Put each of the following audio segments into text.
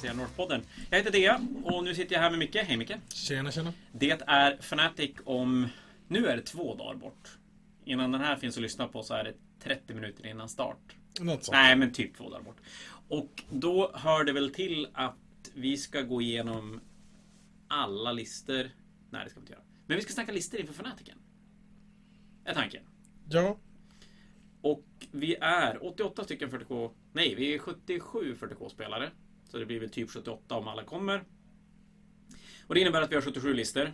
Fantasia North-podden. Jag heter Dea och nu sitter jag här med Micke. Hej Micke. Tjena, tjena. Det är Fnatic om... Nu är det två dagar bort. Innan den här finns att lyssna på så är det 30 minuter innan start. Något sånt. Nej, men typ två dagar bort. Och då hör det väl till att vi ska gå igenom alla lister. Nej, det ska vi inte göra. Men vi ska snacka lister inför Fanatiken. Är tanken. Ja, Och vi är 88 stycken 40K. Nej, vi är 77 40K-spelare. Så det blir väl typ 78 om alla kommer. Och det innebär att vi har 77 lister.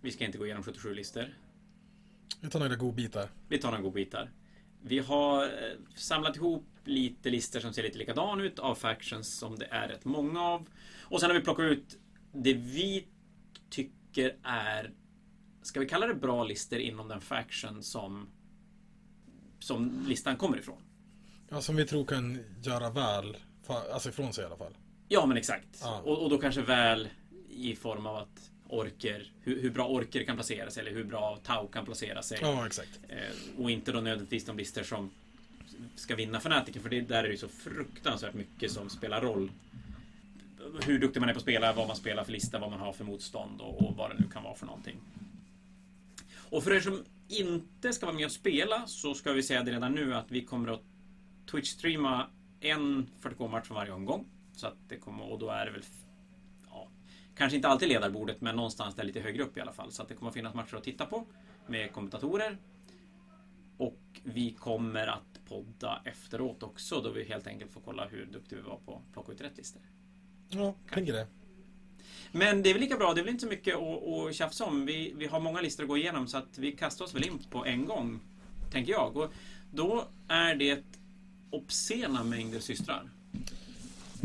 Vi ska inte gå igenom 77 lister. vi tar några godbitar. Vi tar några godbitar. Vi har eh, samlat ihop lite listor som ser lite likadana ut av factions som det är rätt många av. Och sen har vi plockat ut det vi tycker är, ska vi kalla det bra listor inom den faction som, som listan kommer ifrån. Ja, som vi tror kan göra väl, alltså ifrån sig i alla fall. Ja, men exakt. Ja. Och, och då kanske väl i form av att orker, hur, hur bra orker kan placera sig eller hur bra Tau kan placera sig. Ja, exakt. Eh, och inte då nödvändigtvis de listor som ska vinna fanatiken för det, där är det ju så fruktansvärt mycket som spelar roll. Hur duktig man är på att spela, vad man spelar för lista, vad man har för motstånd och, och vad det nu kan vara för någonting. Och för er som inte ska vara med och spela så ska vi säga det redan nu att vi kommer att Twitch-streama en 40K-match från varje omgång. Så att det kommer, och då är det väl ja, Kanske inte alltid ledarbordet men någonstans där lite högre upp i alla fall. Så att det kommer finnas matcher att titta på med kommentatorer. Och vi kommer att podda efteråt också då vi helt enkelt får kolla hur duktiga vi var på att plocka ut rätt listor. Ja, tänker det. Men det är väl lika bra, det är väl inte så mycket att, att tjafsa om. Vi, vi har många listor att gå igenom så att vi kastar oss väl in på en gång. Tänker jag. Och då är det obscena mängder systrar.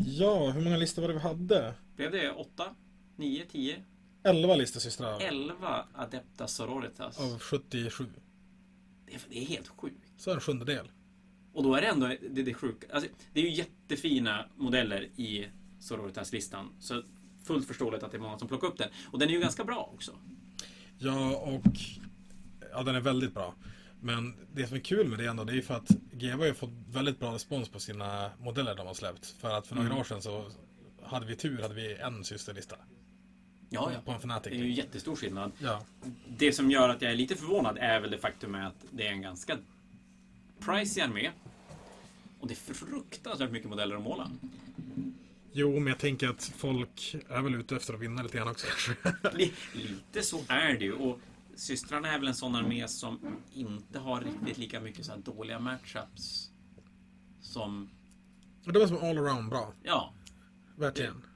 Ja, hur många listor var det vi hade? Blev det 8, 9, 10, 11 listor systrar. 11 Adepta Sororitas? Av 77. Det är, det är helt sjukt. Så en sjundedel. Och då är det ändå det, det sjuka. Alltså, det är ju jättefina modeller i Sororitas-listan. Så fullt förståeligt att det är många som plockar upp den. Och den är ju ganska bra också. Ja, och ja, den är väldigt bra. Men det som är kul med det ändå, det är ju för att GW har fått väldigt bra respons på sina modeller de har släppt. För att för några Mm. år sedan så hade vi tur, hade vi en systerlista. Ja, ja. På en Fnatic. Det är ju jättestor skillnad. Ja, Det som gör att jag är lite förvånad är väl det faktum att det är en ganska pricey armé. Och det är fruktansvärt mycket modeller att måla. Jo, men jag tänker att folk är väl ute efter att vinna lite grann också. Li- Lite så är det ju. Och systrarna är väl en sån armé som inte har riktigt lika mycket så här dåliga matchups. Som, det var som all around bra. ja. Verkligen. Och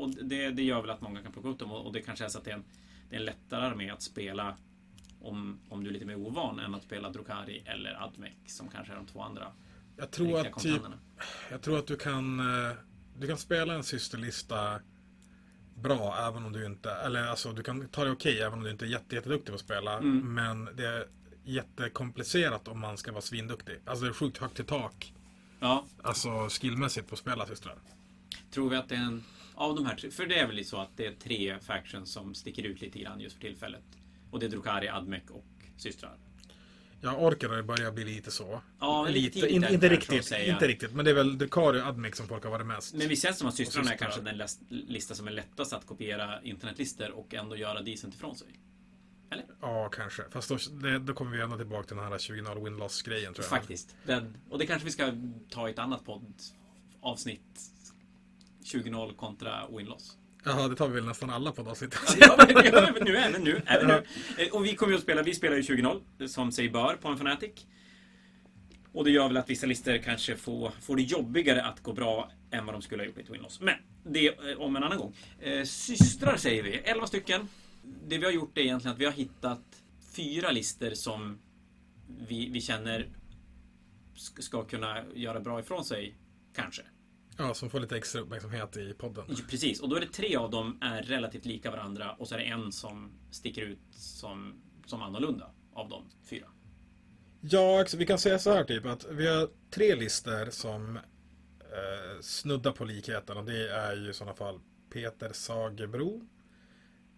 och det, det gör väl att många kan plocka upp dem. Och det kanske är så att det är en, det är en lättare armé att spela om, om du är lite mer ovan än att spela Drukari eller Admec som kanske är de två andra Jag tror att typ, jag tror att du kan, eh, du kan spela en systerlista bra även om du inte, eller alltså du kan ta det okej även om du inte är jätte, jätteduktig på att spela. Mm. Men det är jättekomplicerat om man ska vara svinduktig. Alltså det är sjukt högt i tak. Ja, Alltså skillmässigt på att spela systrar. Tror vi att det är en av de här tre, för det är väl så att det är tre factions som sticker ut lite grann just för tillfället. Och det är Drukari, Admec och systrar. Jag orkar det börjar bli lite så. Ja, lite lite, in, inte riktigt, inte riktigt. Men det är väl Drukari och Admec som folk har varit mest. Men visst känns det som att systrarna är kanske den lista som är lättast att kopiera internetlistor och ändå göra decent ifrån sig? Eller? Ja, kanske. Fast då, det, då kommer vi ändå tillbaka till den här 20-0 win-loss-grejen tror jag. Faktiskt. Den, och det kanske vi ska ta i ett annat poddavsnitt. 20-0 kontra win-loss. Jaha, det tar vi väl nästan alla på avsnitt. Ja, men, nu är nu. Är nu. Eh, Och vi kommer ju att spela, vi spelar ju 20-0 som sig bör på en Fnatic. Och det gör väl att vissa listor kanske får, får det jobbigare att gå bra än vad de skulle ha gjort i ett win-loss. Men det eh, om en annan gång. Eh, systrar säger vi, 11 stycken. Det vi har gjort är egentligen att vi har hittat fyra listor som vi, vi känner sk- ska kunna göra bra ifrån sig. Kanske. Ja, som får lite extra uppmärksamhet i podden. Precis, och då är det tre av dem är relativt lika varandra och så är det en som sticker ut som, som annorlunda av de fyra. Ja, ex- vi kan säga så här typ att vi har tre listor som eh, snuddar på likheten och det är ju i sådana fall Peter Sagebro,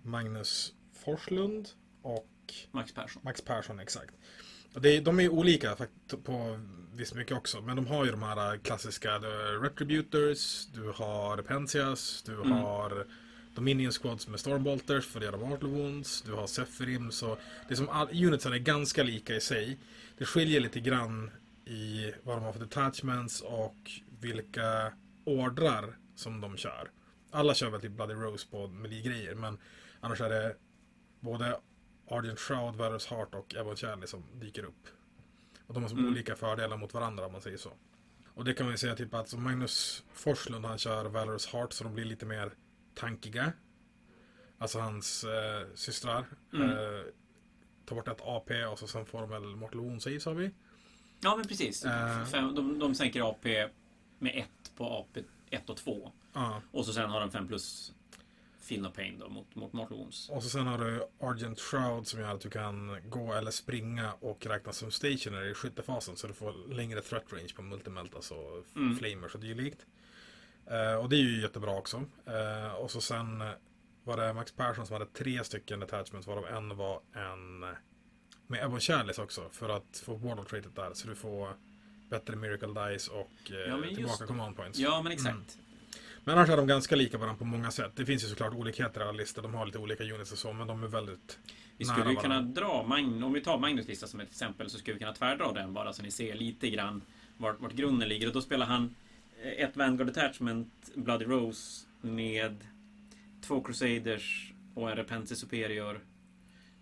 Magnus Forslund och Max Persson. Max Persson, exakt. Och det, de är olika på visst mycket också, men de har ju de här klassiska du, Retributors, du har Pensias, du Mm. har Dominion Squads med Stormbolters för att göra Mortal Wounds, du har Sephirim, så det är som all, unitsen är ganska lika i sig. Det skiljer lite grann i vad de har för detachments och vilka ordrar som de kör. Alla kör väl typ Bloody Rose på melee-grejer, men annars är det både Argent Shroud, Valorous Heart och Ebon Charlie som dyker upp. Och de har som Mm. olika fördelar mot varandra om man säger så. Och det kan man ju säga typ att Magnus Forslund han kör Valorous Heart så de blir lite mer tankiga. Alltså hans eh, systrar. Mm. Eh, tar bort ett AP och så sen får de väl Mortal i sa vi. Ja, men precis. Eh. Fem, de, de sänker AP med 1 på AP 1 och 2. Ja. Och så sen har de 5 plus Feel No Pain då mot, mot Mortal Wounds. Och så sen har du Argent Shroud som gör att du kan gå eller springa och räknas som stationary i skyttefasen så du får längre threat range på multimeltas och Mm. flamers och dylikt. Eh, och det är ju jättebra också. Eh, och så sen var det Max Persson som hade tre stycken detachments varav en var en eh, med Ebon Chalice också för att få wardle traitet där så du får bättre miracle dice och eh, Ja, tillbaka command points. Ja, men exakt. Mm. Men annars är de ganska lika varandra på många sätt. Det finns ju såklart olikheter i alla listor. De har lite olika units och så, men de är väldigt Vi nära skulle ju kunna varandra. dra, Magn- om vi tar Magnus lista som ett exempel, så skulle vi kunna tvärdra den bara så ni ser lite grann vart, vart grunden ligger. Och då spelar han eh, ett Vanguard Detachment, Bloody Rose, med två Crusaders och en Repentis Superior.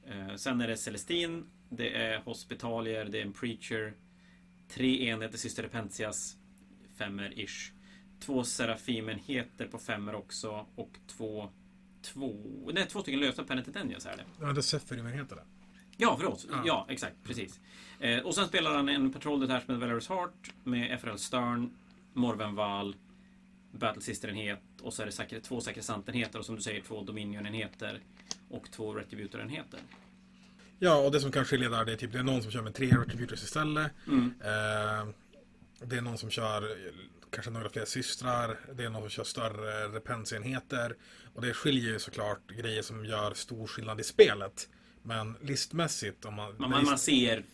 Eh, sen är det Celestine, det är Hospitalier, det är en Preacher, tre enheter Syster Repentias, femmer-ish. Två Serafimenheter på femmer också och två Två, nej, två stycken lösa Penitent Engines är det. Ja, det är Sephirim heter det. Ja, förlåt. Ja, Ja. exakt. Precis. Eh, och sen spelar han en Patrol Detachment Valorous Heart med FRL Stern, Morvenval, Battle Sister-enhet och så är det säkert två Sakrisantenheter och som du säger två Dominion-enheter och två Retributor-enheter. Ja, och det som kan skilja där det är typ det är någon som kör med tre Retributors istället. Mm. Eh, det är någon som kör kanske några fler systrar. Det är någon som kör större repensenheter. Och det skiljer ju såklart grejer som gör stor skillnad i spelet. Men listmässigt om man... Man, man, man ser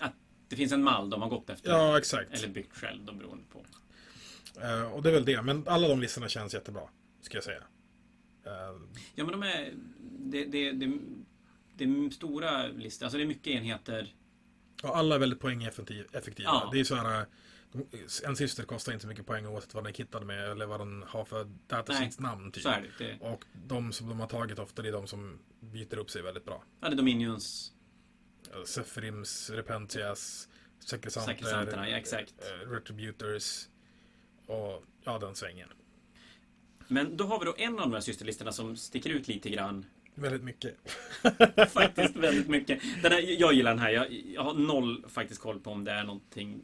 att det finns en mall de har gått efter. Ja, exakt. Eller byggt själv, då beroende på. Eh, och det är väl det. Men alla de listorna känns jättebra. Ska jag säga. Eh, Ja, men de är... Det, det, det, det är stora listor. Alltså det är mycket enheter. och alla är väldigt poängeffektiva. Ja. Det är så här... eh, En syster kostar inte så mycket poäng oavsett vad den är kittad med eller vad den har för datasheets namn. Typ. Det. det. Och de som de har tagit ofta det är de som byter upp sig väldigt bra. Ja, det är Dominions. Sefrims, Repentias, Sekresanter, Sekresanterna, ja, exakt. eh, Retributors och ja, den svängen. Men då har vi då en av de här systerlistorna som sticker ut lite grann. Väldigt mycket. Faktiskt väldigt mycket. Den här, jag gillar den här. Jag, jag har noll faktiskt koll på om det är någonting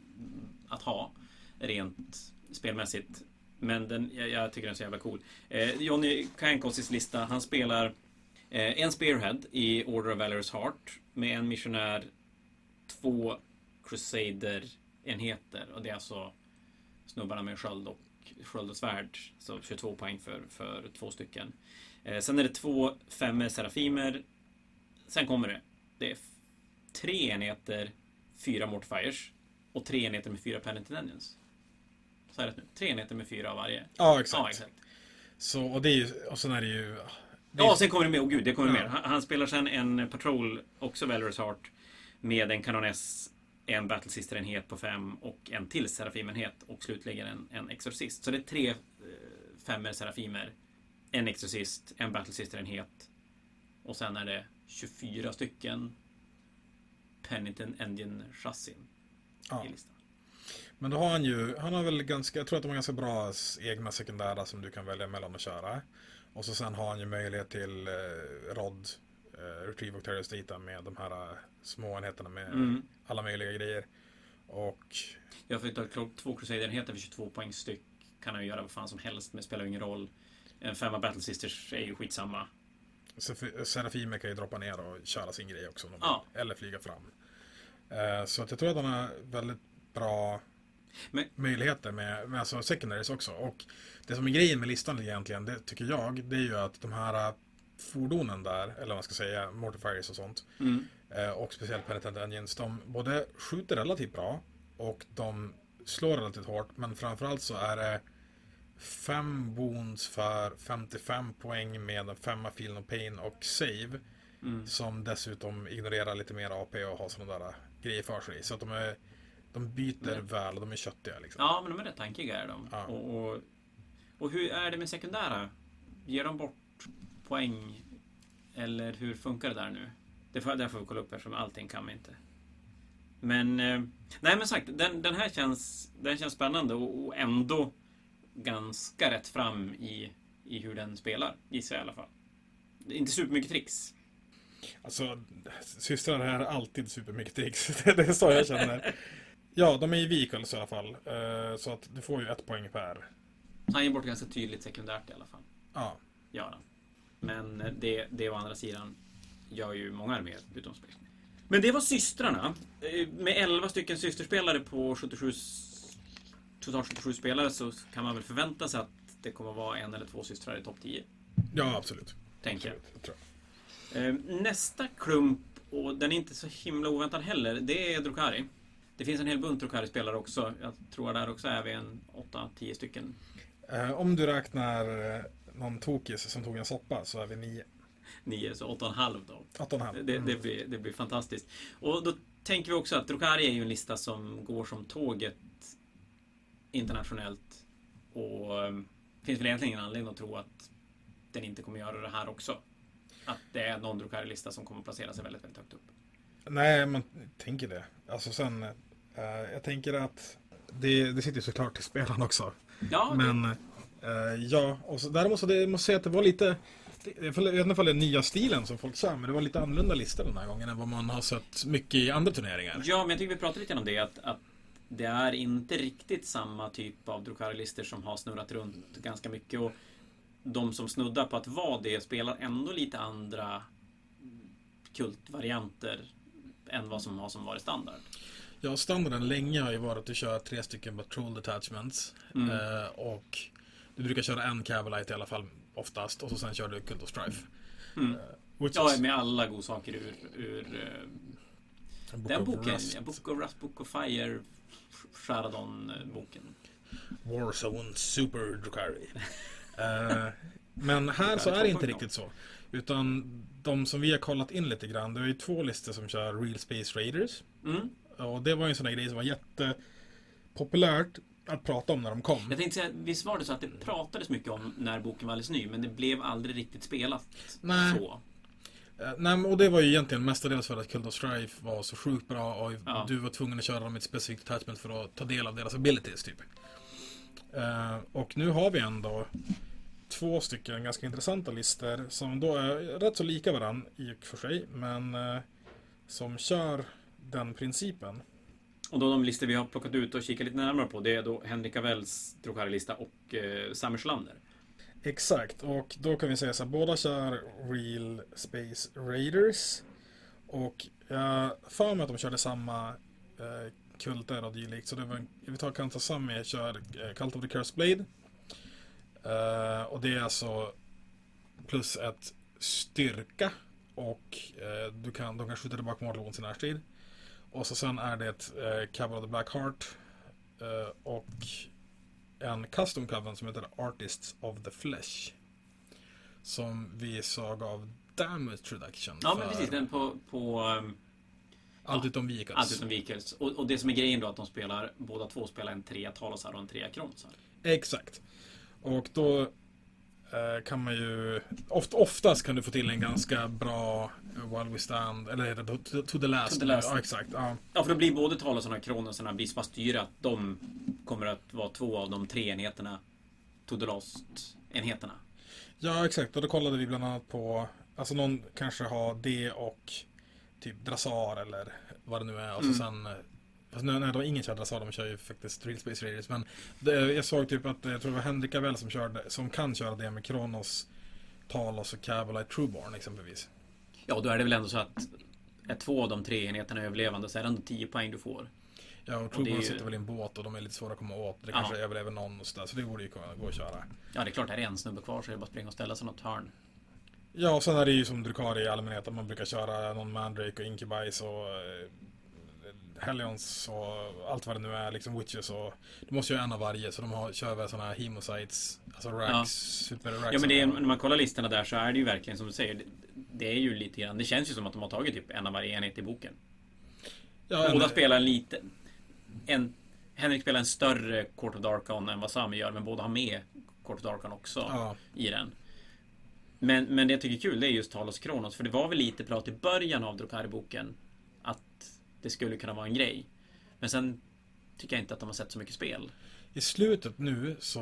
att ha rent spelmässigt. Men den, jag, jag tycker den är så jävla cool. Eh, Johnny Kankosis lista. Han spelar eh, en Spearhead i Order of Valorous Heart med en missionär, två Crusader-enheter. Och det är alltså snubbarna med sköld och, sköld och svärd. Så 22 poäng för, för två stycken. Eh, sen är det två femmer Serafimer. Sen kommer det. Det är tre enheter, fyra Mortifiers. Och tre enheter med fyra Penitent Engines. Så är det nu. Tre enheter med fyra av varje. Ja, exakt. Ja, exakt. Så, och det är ju, och sen är det ju... Det är, Ja, sen kommer det med. Åh gud, det kommer Ja. mer. Han, han spelar sen en Patrol, också Valorous Heart, med en Kanoness, en Battle Sister-enhet på fem och en till Serafim-enhet och slutligen en, en Exorcist. Så det är tre eh, femmer Serafimer, en Exorcist, en Battle Sister-enhet och sen är det 24 stycken Penitent Engine-chassin ja. i listan. Men då har han ju, han har väl ganska, jag tror att de har ganska bra egna sekundära som du kan välja mellan att köra. Och så sen har han ju möjlighet till eh, ROD, eh, Retrieve och Terrorist med de här eh, små enheterna med Mm. alla möjliga grejer. Och Jag får ta två Crusader-enheter för 22 poäng styck. Kan han ju göra vad fan som helst med, spelar ingen roll. En femma Battle Sisters är ju skitsamma. Serafimer kan ju droppa ner och köra sin grej också. Ja. Eller flyga fram. Eh, så att jag tror att han har väldigt bra Men- möjligheter med, med alltså secondaries också. Och det som är grejen med listan egentligen, det tycker jag, det är ju att de här eh, fordonen där, eller vad man ska säga, Mortifiers och sånt. Mm. Eh, och speciellt Penitent Engines. De både skjuter relativt bra och de slår relativt hårt. Men framförallt så är det fem wounds för 55 poäng med en femma Feel No Pain och save. Mm. Som dessutom ignorerar lite mer AP och har sådana där grejer för sig. Så att de är de byter Mm. väl och de är köttiga liksom. Ja, men de är rätt tankiga är de. Ja. Och, och, och hur är det med sekundära? Ger de bort poäng? Eller hur funkar det där nu? Det får, där får vi kolla upp eftersom allting kan vi inte. Men, eh, nej men sagt, den, den här känns, den känns spännande och, och ändå ganska rätt fram i, i hur den spelar, gissar jag i alla fall. Det är Inte supermycket tricks. Alltså, systrar är alltid supermycket tricks. det är så jag känner. Ja, de är i vehicles i alla fall. Eh, Så att du får ju ett poäng per. Han ger bort ganska tydligt sekundärt i alla fall. Ja, gör han. Men eh, det, det å andra sidan gör ju många arméer utom Marine. Men det var systrarna. Eh, Med 11 stycken systerspelare på 77 s- totalt 77 spelare så kan man väl förvänta sig att det kommer vara en eller två systrar i topp 10. ja absolut. Tänker jag. absolut. jag tror. Eh, Nästa klump, och den är inte så himla oväntad heller, det är Drukari. Det finns en hel bunt Drukari-spelare också. Jag tror där också är vi en 8-10 stycken. Eh, Om du räknar eh, någon tokis som tog en soppa så är vi nio. 9, så 8,5 då. 8,5. Det, det, Mm. blir, det blir fantastiskt. Och då tänker vi också att Drukari är ju en lista som går som tåget internationellt. Och um, finns väl egentligen ingen anledning att tro att den inte kommer göra det här också. Att det är någon Drukari-lista som kommer att placera sig väldigt, väldigt högt upp. Nej, man tänker det. Alltså sen, eh, jag tänker att det, det sitter såklart i spelaren också. Ja, Men eh, ja, och så, däremot så det, måste säga att det var lite jag vet inte ifall det är nya stilen som folk kör, men det var lite annorlunda listor den här gången än vad man har sett mycket i andra turneringar. Ja, men jag tycker vi pratade lite om det. Att, att det är inte riktigt samma typ av Drukari-listor som har snurrat runt ganska mycket. Och de som snuddar på att vara det spelar ändå lite andra kultvarianter än vad som har som varit standard. Ja, standarden länge har ju varit att du kör tre stycken patrol detachments. Mm. Eh, och du brukar köra en cavalite i alla fall oftast. Och så sen kör du Cult of Strife. Mm. Eh, Ja, med alla godsaker ur, ur eh, book den boken. Rust. Book of Rust, Book of Fire, Sharadon-boken. Warzone Super Drukari. Eh, men här så är det inte riktigt så. Utan de som vi har kollat in lite grann, det är ju två listor som kör Real Space Raiders. Mm. Och det var ju en sån där grej som var jättepopulärt att prata om när de kom. Jag tänkte säga, visst var det så att det pratades mycket om när boken var alldeles ny, men det blev aldrig riktigt spelat Nej. så. Eh, Nej, och det var ju egentligen mestadels för att Cult of Strife var så sjukt bra och Ja. du var tvungen att köra dem i ett specifikt attachment för att ta del av deras abilities typ. Eh, och nu har vi ändå två stycken ganska intressanta listor som då är rätt så lika varann i och för sig, men eh, som kör den principen. Och då de listor vi har plockat ut och kikat lite närmare på, det är då Henrik Avells Drukari-lista och eh, Summer Schlander. Exakt, och då kan vi säga så här, båda kör Real Space Raiders. Och jag för mig att de körde samma eh, kulter och dylikt. Så det var, vi tar Kantasami kör eh, Cult of the Cursed Blade. Eh, och det är alltså plus ett styrka. Och eh, du kan, de kan skjuta tillbaka Wounds i närstrid. Och så sen är det ett eh, Cabal of the Black Heart. Eh, och en custom coven som heter Artists of the Flesh. Som vi sa gav damage reduction. Ja, men precis. Den på, på um, Allt utom vehicles. allt utom Vikels. Och, och det som är grejen då att de spelar, båda två spelar en trea Talosar och en trea Kronsar. Exakt. Och då eh, kan man ju... Oft, oftast kan du få till en ganska bra While We Stand, eller to, to the Last. To the last. Ja, exakt. Ja. Ja, för då blir både Talosarna och Kronosarna blir så pass dyra att de kommer att vara två av de tre enheterna To the Lost-enheterna. ja, exakt. Och då kollade vi bland annat på... Alltså någon kanske har det och typ Drassar eller vad det nu är. Och så Mm. sen... Fast nu, nej, de har ingen kör Drassar, de kör ju faktiskt Real Space Raiders. Men det, jag såg typ att, jag tror det var Henrik Avell som, körde, som kan köra det med Kronos, Talos och Cavalite Trueborn exempelvis. Ja, då är det väl ändå så att är två av de tre enheterna överlevande så är det ändå 10 poäng du får. Ja, och Trueborn ju- sitter väl i en båt och de är lite svåra att komma åt. Det Ja. kanske överlever någon och sådär, så det borde ju kunna gå att köra. Ja, det är klart, är det en snubbe kvar så är det bara att springa och ställa sig något hörn. Ja, och sen är det ju som Drukari i allmänhet att man brukar köra någon Mandrake och Incubus och eh, Hellions och allt vad det nu är, liksom Witches och Du måste ju ha en av varje så de har, kör väl sådana här Hemosites, alltså Rax, Ja. Super Rax. Ja men det är, när man kollar listorna där så är det ju verkligen som du säger. Det, det är ju lite grann. Det känns ju som att de har tagit typ en av varje enhet i boken. ja, en, Båda spelar lite... En, Henrik spelar en större Court of Darkon än vad Sami gör, men båda har med Court of Darkon också Ja, i den. Men, men det jag tycker är kul det är just Talos Kronos, för det var väl lite prat i början av Drukari-boken att det skulle kunna vara en grej. Men sen tycker jag inte att de har sett så mycket spel. I slutet nu så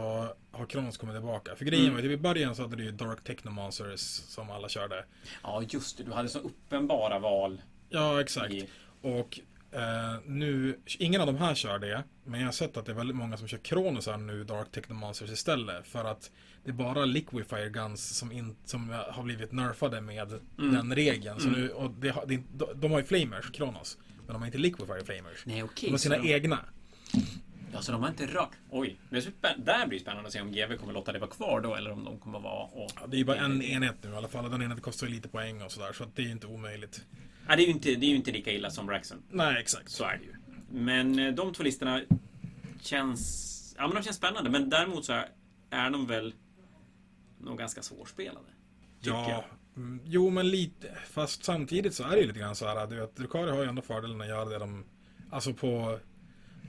har Kronos kommit tillbaka. För grejen Mm. var ju, typ i början så hade du ju Dark Technomancers som alla körde. Ja, just det. Du hade så uppenbara val. Ja, exakt. I, Och eh, nu, ingen av de här kör det. Men jag har sett att det är väldigt många som kör Kronosar nu, Dark Technomancers istället. För att det är bara Liquifier Guns som, in, som har blivit nerfade med Mm. den regeln. Så Mm. nu, och det, det, de, de har ju Flamers, Kronos. Men de har inte Liquifier Flamers. nej, De okej. har sina de- egna. Ja, så de har inte rört... Oj, det där blir spännande att se om GW kommer låta det vara kvar då eller om de kommer vara... Och... Ja, det är ju bara en enhet nu i alla fall. Den enheten kostar ju lite poäng och sådär. Så att det är ju inte omöjligt. Nej, det är ju inte, det är ju inte lika illa som Raxen. Nej, exakt. Så är det ju. Men eh, de två listorna känns... Ja, men de känns spännande. Men däremot så är, de väl nog ganska svårspelade. Ja, jag. mm, jo men lite. Fast samtidigt så är det ju lite grann så här. Du vet, Drukari har ju ändå fördelen att göra det de... Alltså på...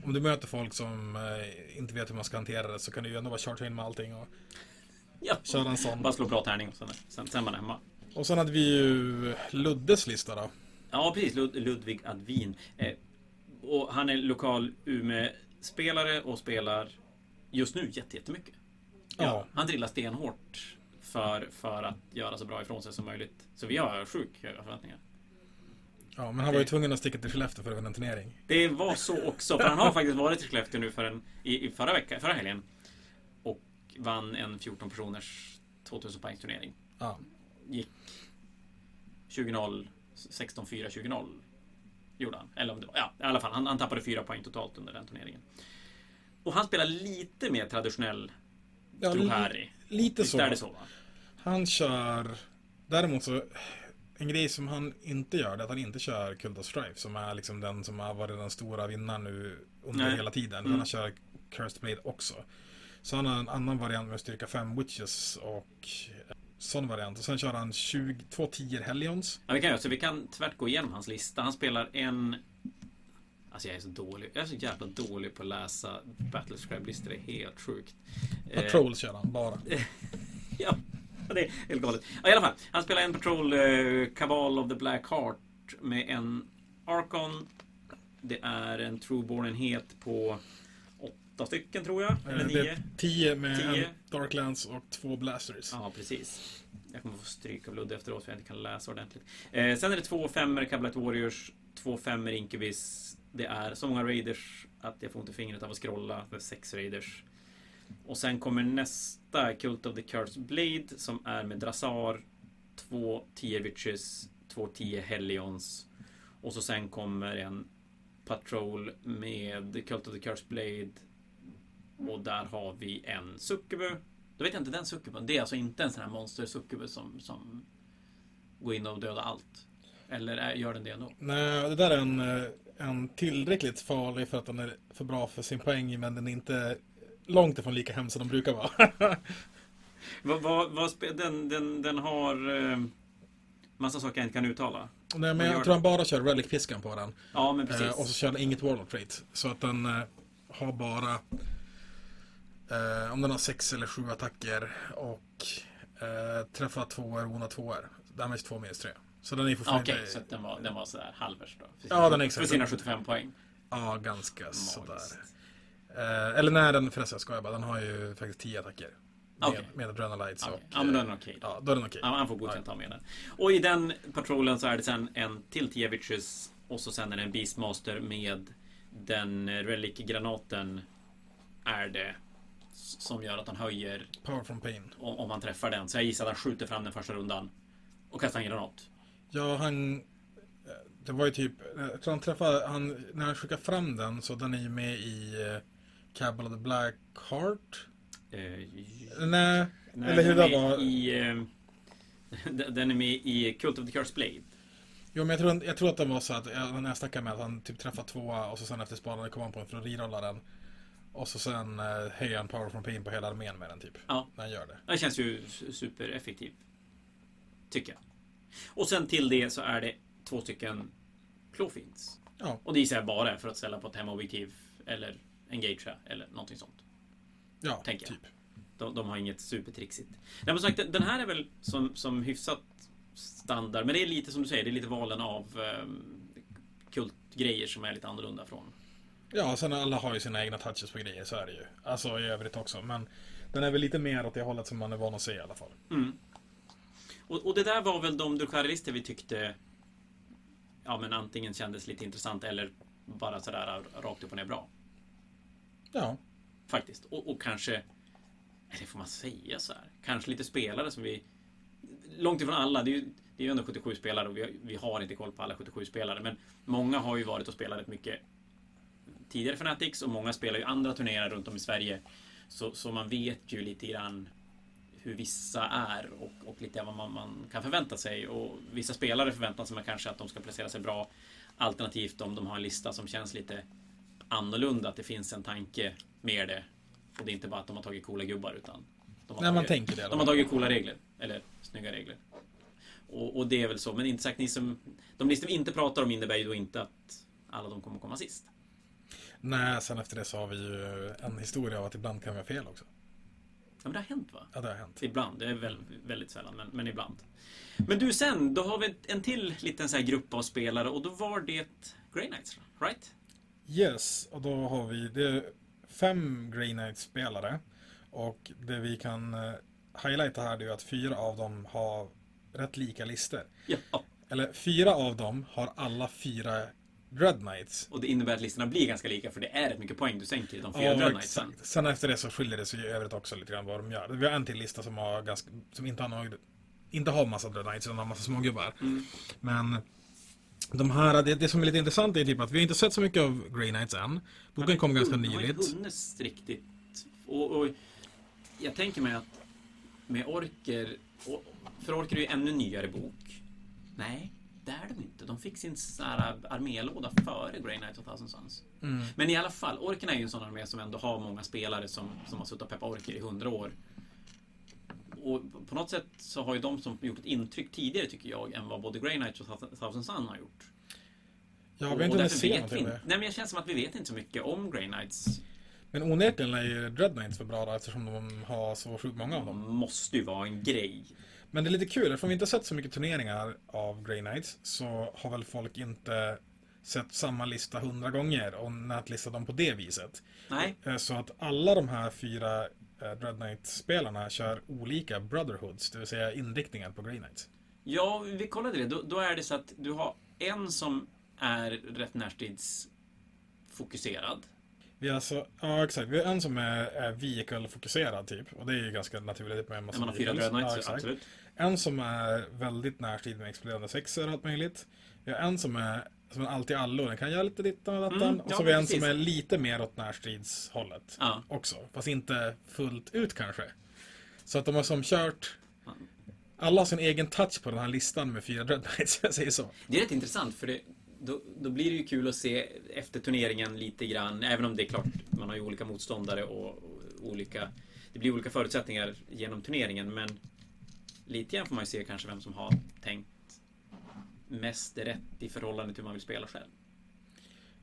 Om du möter folk som eh, inte vet hur man ska hantera det så kan du ju ändå bara charge in med allting och Ja. köra en sån. Bara slå bra tärning och sen, sen, sen är man hemma. Och sen hade vi ju Luddes lista då. Ja, precis. Lud Ludvig Advin. Eh, och han är lokal Umeå-spelare och spelar just nu jätte- jättemycket. Ja, Ja. Han drillar stenhårt för, för att göra så bra ifrån sig som möjligt. Så vi har sjukt höga förväntningar. Ja, men han var ju tvungen att sticka till Skellefteå för att vinna en turnering. Det var så också, för han har faktiskt varit i Skellefteå nu för en, i, i förra veckan, förra helgen. Och vann en 14 personers 2000 poängs turnering. Ja. Gick 20-0, 16-4, 20-0. Gjorde han. Eller om det var, ja, i alla fall. Han, han tappade fyra poäng totalt under den turneringen. Och han spelar lite mer traditionell ja Drukari. lite Visst så. är det så? Va? Han kör... Däremot så... En grej som han inte gör, det är att han inte kör Cult of Strife som är liksom den som har varit den stora vinnaren nu under Nej. hela tiden. Mm. Han kör Cursed Blade också. Så han har en annan variant med styrka 5 Witches och eh, sån variant. Och sen kör han 20, två 10 Hellions. Ja, vi kan göra så. Vi kan tvärt gå igenom hans lista. Han spelar en... Alltså jag är så dålig. Jag är så jävla dålig på att läsa Battlescribe-listor. Det är helt sjukt. Eh, Patrols kör han bara. Ja, det är helt galet. Ja, I alla fall, han spelar en Patrol eh, Cabal of the Black Heart med en Archon. Det är en Trueborn-enhet på åtta stycken tror jag. Eller Eh, Det nio. är 10 med Tio. en Darklands och två Blasters. Ja, precis. Jag kommer få stryk av Ludde efteråt för jag inte kan läsa ordentligt. Eh, sen är det två femmer Cabinet Warriors, två femmer Incubis. Det är så många Raiders att jag får inte fingret av att scrolla. Det är sex Raiders. Och sen kommer nästa Cult of the Cursed Blade som är med Drasar, två 10 Witches, två 10 Helions. Och så sen kommer en Patrol med Cult of the Cursed Blade. Och där har vi en Succubu. Då vet jag inte den Succubun. Det är alltså inte en sån här monster Succubu som, som går in och dödar allt. Eller är, gör den det ändå? Nej, det där är en, eh, en tillräckligt farlig för att den är för bra för sin poäng men den är inte långt ifrån lika hemsk som de brukar vara. Vad, vad, vad den, den, den har eh, massa saker jag inte kan uttala. Nej, men jag tror han bara kör Relic-piskan på den. Ja, men precis. Eh, och så kör den inget Warlock Trait. Så att den eh, har bara eh, om den har sex eller sju attacker och eh, träffar tvåor, ona tvåor. Damage två minus tre. Så den är fortfarande Okej, så att den var, den var sådär halvers då. För, Ja, den är För exakt. sina 75 poäng. ja, ganska sådär. Eh, eller nej, den förresten jag skojar bara. Den har ju faktiskt 10 attacker. Med, Okej. med Adrenalites Okej. och... Ja, men då är den okej. Ja, då är den okej. Ja, han får godkänt ha med den. Och i den patrullen så är det sen en till Tievicius och så sen är det en Beastmaster med den relic-granaten är det som gör att han höjer Power from Pain. om, om han träffar den. Så jag gissar att han skjuter fram den första rundan och kastar en granat. Ja, han... eh, Det var ju typ... Jag tror han träffade... Han, när han skickade fram den så den är ju med i uh, Cabal of the Black Heart. Eh, Nej, nej, eller hur den det var. I, eh, Den är med i Cult of the Cursed Blade. Jo, men jag tror, jag tror att det var så att när jag snackade med att han typ träffade tvåa och så sen efter spanande kom han på en för att rerolla den. Och så sen eh, höjer han power from pain på hela armén med den typ. Ja. När han gör det. Det känns ju supereffektivt. Tycker jag. Och sen till det så är det två stycken Clofins. Ja. Och det gissar jag bara för att ställa på ett hemobjektiv eller engagea eller någonting sånt. Ja, Tänker jag. typ. De, de har inget supertrixigt. Nej, men sagt, den här är väl som, som hyfsat standard. Men det är lite som du säger, det är lite valen av um, kultgrejer som är lite annorlunda från. Ja, sen alla har ju sina egna touches på grejer, så är det ju. Alltså i övrigt också. Men den är väl lite mer åt det hållet som man är van att se i alla fall. Mm. Och, och det där var väl de Ducharlister vi tyckte Ja men antingen kändes lite intressant eller bara sådär rakt upp och ner bra. Ja. Faktiskt. Och, och kanske Eller får man säga så här? Kanske lite spelare som vi Långt ifrån alla. Det är ju, det är ju ändå 77 spelare och vi har, vi har inte koll på alla 77 spelare. Men många har ju varit och spelat rätt mycket tidigare Fanatics och många spelar ju andra turneringar runt om i Sverige. Så, så man vet ju lite grann hur vissa är och, och lite vad man, man, kan förvänta sig. Och vissa spelare förväntar sig man kanske att de ska placera sig bra. Alternativt om de har en lista som känns lite annorlunda, att det finns en tanke med det. Och det är inte bara att de har tagit coola gubbar utan de har, Nej, man tagit, tänker det. de har tagit coola regler. Eller snygga regler. Och, och det är väl så, men inte sagt ni som... De listor vi inte pratar om innebär ju då inte att alla de kommer komma sist. Nej, sen efter det så har vi ju en historia av att ibland kan vi ha fel också. Ja, men det har hänt va? Ja, det har hänt. Ibland, det är väl, väldigt sällan, men, men ibland. Men du sen, då har vi en till liten så här grupp av spelare och då var det Grey Knights, right? Yes, och då har vi det fem Grey Knights-spelare. Och det vi kan eh, highlighta här är att fyra av dem har rätt lika listor. Ja. Eller fyra av dem har alla fyra Dread Knights. Och det innebär att listorna blir ganska lika för det är rätt mycket poäng du sänker i de fyra Ja, Dread Knightsen. Sen efter det så skiljer det sig i övrigt också lite grann vad de gör. Vi har en till lista som, har ganska, som inte har någon, inte har massa Dread Knights utan har massa smågubbar. Mm. Men de här, det, det som är lite intressant är typ att vi har inte sett så mycket av Grey Knights än. Boken kom ganska De har inte nyligt. hunnits riktigt. Och, och jag tänker mig att med orker, och, för orker är ju ännu nyare bok. Nej, det är de inte. De fick sin armélåda före Grey Knight och Thousand Sons. Mm. Men i alla fall, orkerna är ju en sån armé som ändå har många spelare som, som har suttit och peppat orker i hundra år. Och på något sätt så har ju de som gjort ett intryck tidigare tycker jag än vad både Grey Knight och Thousand Sun har gjort. Ja, vi har inte hunnit se någonting. Nej men jag känner som att vi vet inte så mycket om Grey Knights. Men onekligen är ju Dread Knights för bra då, eftersom de har så sjukt många av dem. De måste ju vara en grej. Men det är lite kul, eftersom vi inte har sett så mycket turneringar av Grey Knights så har väl folk inte sett samma lista hundra gånger och nätlistat dem på det viset. Nej, Eh, Så att alla de här fyra Dread Knight-spelarna kör olika Brotherhoods, det vill säga inriktningar på Grey Knights. ja vi kollade det. Då, då är det så att du har en som är rätt närstridsfokuserad. Vi har alltså, ja exakt, vi har en som är, är vehicle-fokuserad typ, och det är ju ganska naturligt med en massa man har fyra. Dread Knights, Ja, absolut. En som är väldigt närstrid med exploderande sexer och allt möjligt. Vi har en som är som är allt i allo, den kan göra lite dittan och dattan. Mm, och ja, så har vi en precis. som är lite mer åt närstridshållet Ja. också. Fast inte fullt ut kanske. Så att de har som kört Ja. alla har sin egen touch på den här listan med fyra Dread Knights, jag säger så. Det är rätt intressant för det, då, då blir det ju kul att se efter turneringen lite grann, även om det är klart man har ju olika motståndare och, och olika Det blir olika förutsättningar genom turneringen men lite grann får man ju se kanske vem som har tänkt mest rätt i förhållande till hur man vill spela själv.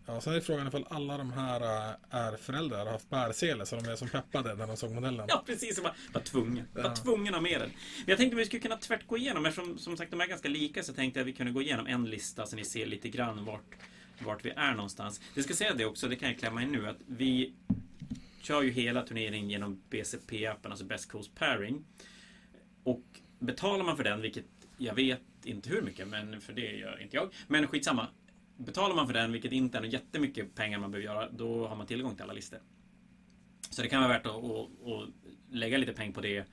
Ja, sen är frågan ifall alla de här äh, är föräldrar och har haft bärsele så de är som peppade när de såg modellen. Ja, precis. Jag var, var tvungen. Var Ja. tvungen att med den. Men jag tänkte att vi skulle kunna tvärt gå igenom, eftersom som sagt de är ganska lika så tänkte jag att vi kunde gå igenom en lista så ni ser lite grann vart, vart vi är någonstans. Det ska säga det också, det kan jag klämma in nu, att vi kör ju hela turneringen genom BCP-appen, alltså Best Coast Pairing. Och betalar man för den, vilket jag vet inte hur mycket, men för det gör inte jag. Men skitsamma. Betalar man för den, vilket inte är jättemycket pengar man behöver göra, då har man tillgång till alla listor. Så det kan vara värt att, att, att lägga lite pengar på det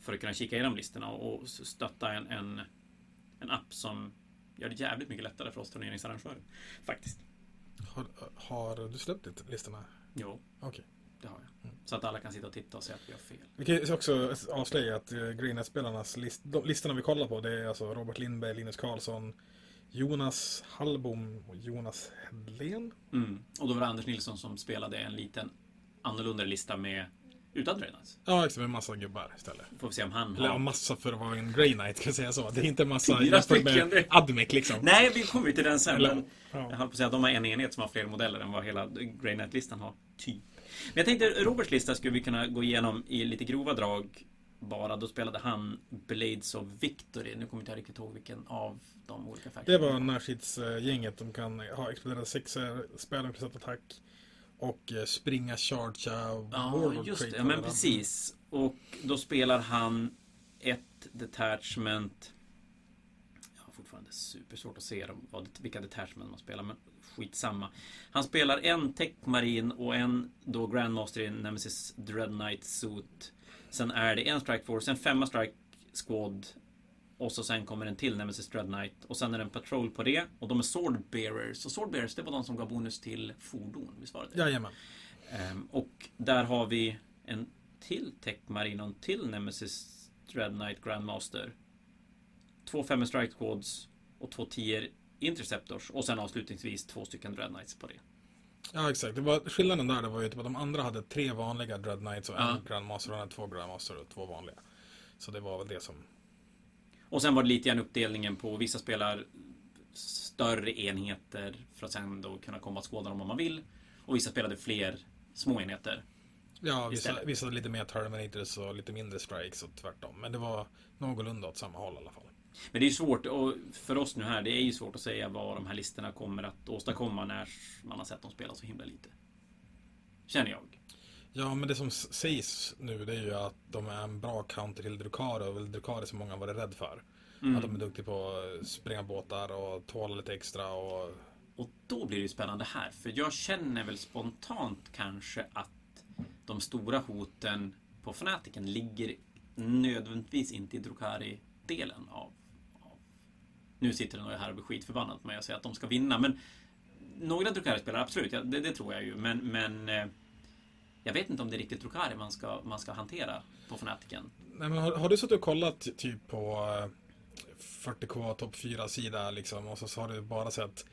för att kunna kika igenom listorna och stötta en, en, en app som gör det jävligt mycket lättare för oss turneringsarrangörer. Faktiskt. Har, har du släppt listorna? Jo. Okej. Det har jag. Så att alla kan sitta och titta och säga att vi har fel. Vi kan ju också avslöja att uh, Greenet-spelarnas list, listorna vi kollar på det är alltså Robert Lindberg, Linus Karlsson, Jonas Hallbom och Jonas Hedlén. Mm. Och då var det Anders Nilsson som spelade en liten annorlunda lista med utan Grey Knights. Ja, exakt. Med massa gubbar istället. Får vi se om han Eller ja, har... massa för att vara en Grey Knight, kan jag säga så. Det är inte massa Fyra jämfört stycken, med Admec liksom. Nej, vi kommer ju till den sen. Eller- Men ja. jag höll på att säga att de har en enhet som har fler modeller än vad hela Grey Knight-listan har. Typ. Men jag tänkte Roberts lista skulle vi kunna gå igenom i lite grova drag. Bara då spelade han Blades of Victory. Nu kommer inte jag riktigt ihåg vilken av de olika Det factionerna. var närstridsgänget. De kan ha exploderade sexer, spela en preset attack och eh, springa, chargea, Ja, warlord just det. Ja, men precis. Och då spelar han ett detachment. Jag har fortfarande supersvårt att se dem, vilka detachment man spelar, men skitsamma. Han spelar en Tech Marine och en då Grandmaster i Nemesis Dread Knight Suit. Sen är det en Strike Force, en femma Strike Squad. Och så sen kommer en till Nemesis Dread Knight. Och sen är det en Patrol på det. Och de är Sword Bearers. Och Sword Bearers, det var de som gav bonus till fordon. Visst var det det? Jajamän. Ehm, och där har vi en till Tech Marine och en till Nemesis Dread Knight Grandmaster. Två fem Strike Squads och två 10 Interceptors. Och sen avslutningsvis två stycken Dread Knights på det. Ja, exakt. Det var, skillnaden där det var ju typ att de andra hade tre vanliga Dread Knights och Ja. en Grandmaster och han hade två Grandmaster och två vanliga. Så det var väl det som... Och sen var det lite grann uppdelningen på vissa spelar större enheter för att sen då kunna komma att skåda dem om man vill. Och vissa spelade fler små enheter. Ja, vissa, vissa lite mer Terminators och lite mindre Strikes och tvärtom. Men det var någorlunda åt samma håll i alla fall. Men det är ju svårt och för oss nu här, det är ju svårt att säga vad de här listorna kommer att åstadkomma när man har sett dem spela så himla lite. Känner jag. Ja, men det som sägs nu det är ju att de är en bra counter till Drukari och Drukari som många varit rädd för. Mm. Att de är duktiga på att springa båtar och tåla lite extra och... Och då blir det ju spännande här, för jag känner väl spontant kanske att de stora hoten på Fanatiken ligger nödvändigtvis inte i Drukari-delen av... Nu sitter det några här och blir skitförbannad på mig och säger att de ska vinna, men några Drukari-spelare, absolut, ja, det, det tror jag ju, men, men eh, jag vet inte om det är riktigt Drukari man ska, man ska hantera på Fanatiken. Nej, men har, har du suttit och kollat typ på eh, 40K topp 4-sida liksom och så, så har du bara sett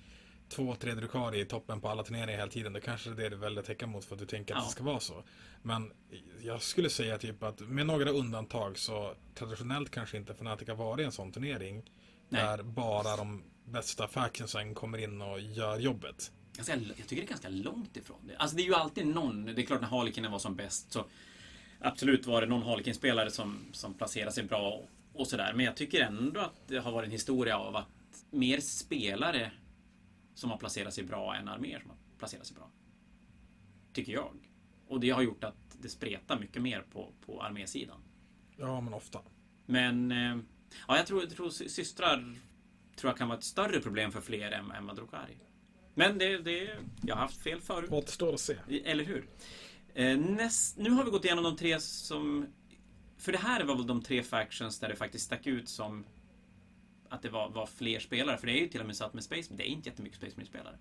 två, tre Drukari i toppen på alla turneringar hela tiden. Det kanske är det du väljer att täcka mot för att du tänker att Ja. det ska vara så. Men jag skulle säga typ att med några undantag så traditionellt kanske inte Fnatic har varit en sån turnering. Nej. Där bara de bästa factionsen kommer in och gör jobbet. Ganska, jag tycker det är ganska långt ifrån det. Alltså det är ju alltid någon, det är klart när Harlequinen var som bäst så Absolut var det någon Harlequin-spelare som, som placerade sig bra och, och sådär. Men jag tycker ändå att det har varit en historia av att mer spelare som har placerat sig bra än arméer som har placerat sig bra. Tycker jag. Och det har gjort att det spretar mycket mer på, på armésidan. Ja, men ofta. Men eh, ja, jag tror, tror sy- systrar tror jag kan vara ett större problem för fler än, än vad Drukari. Men det, det, jag har haft fel förut. Återstår att se. Eller hur? Eh, näst, nu har vi gått igenom de tre som... För det här var väl de tre factions där det faktiskt stack ut som att det var, var fler spelare. För det är ju till och med så att med Space det är inte jättemycket Space Marine-spelare.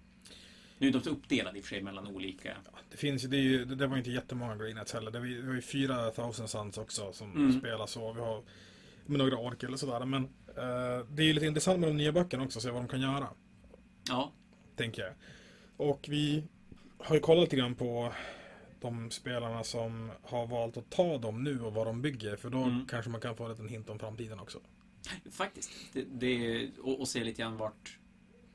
Nu är de så uppdelade i och för sig mellan olika. Det finns det, ju, det, det var inte jättemånga Greenets heller. Det var, ju- det var ju fyra Thousand Suns också som Mm. spelar så. Vi har med några orker eller sådär. Men eh, det är ju lite intressant med de nya böckerna också, se vad de kan göra. Ja, Tänker jag. Och vi har ju kollat lite grann på de spelarna som har valt att ta dem nu och vad de bygger. För då Mm. kanske man kan få en liten hint om framtiden också. faktiskt. Det, det, och, och se lite grann vart,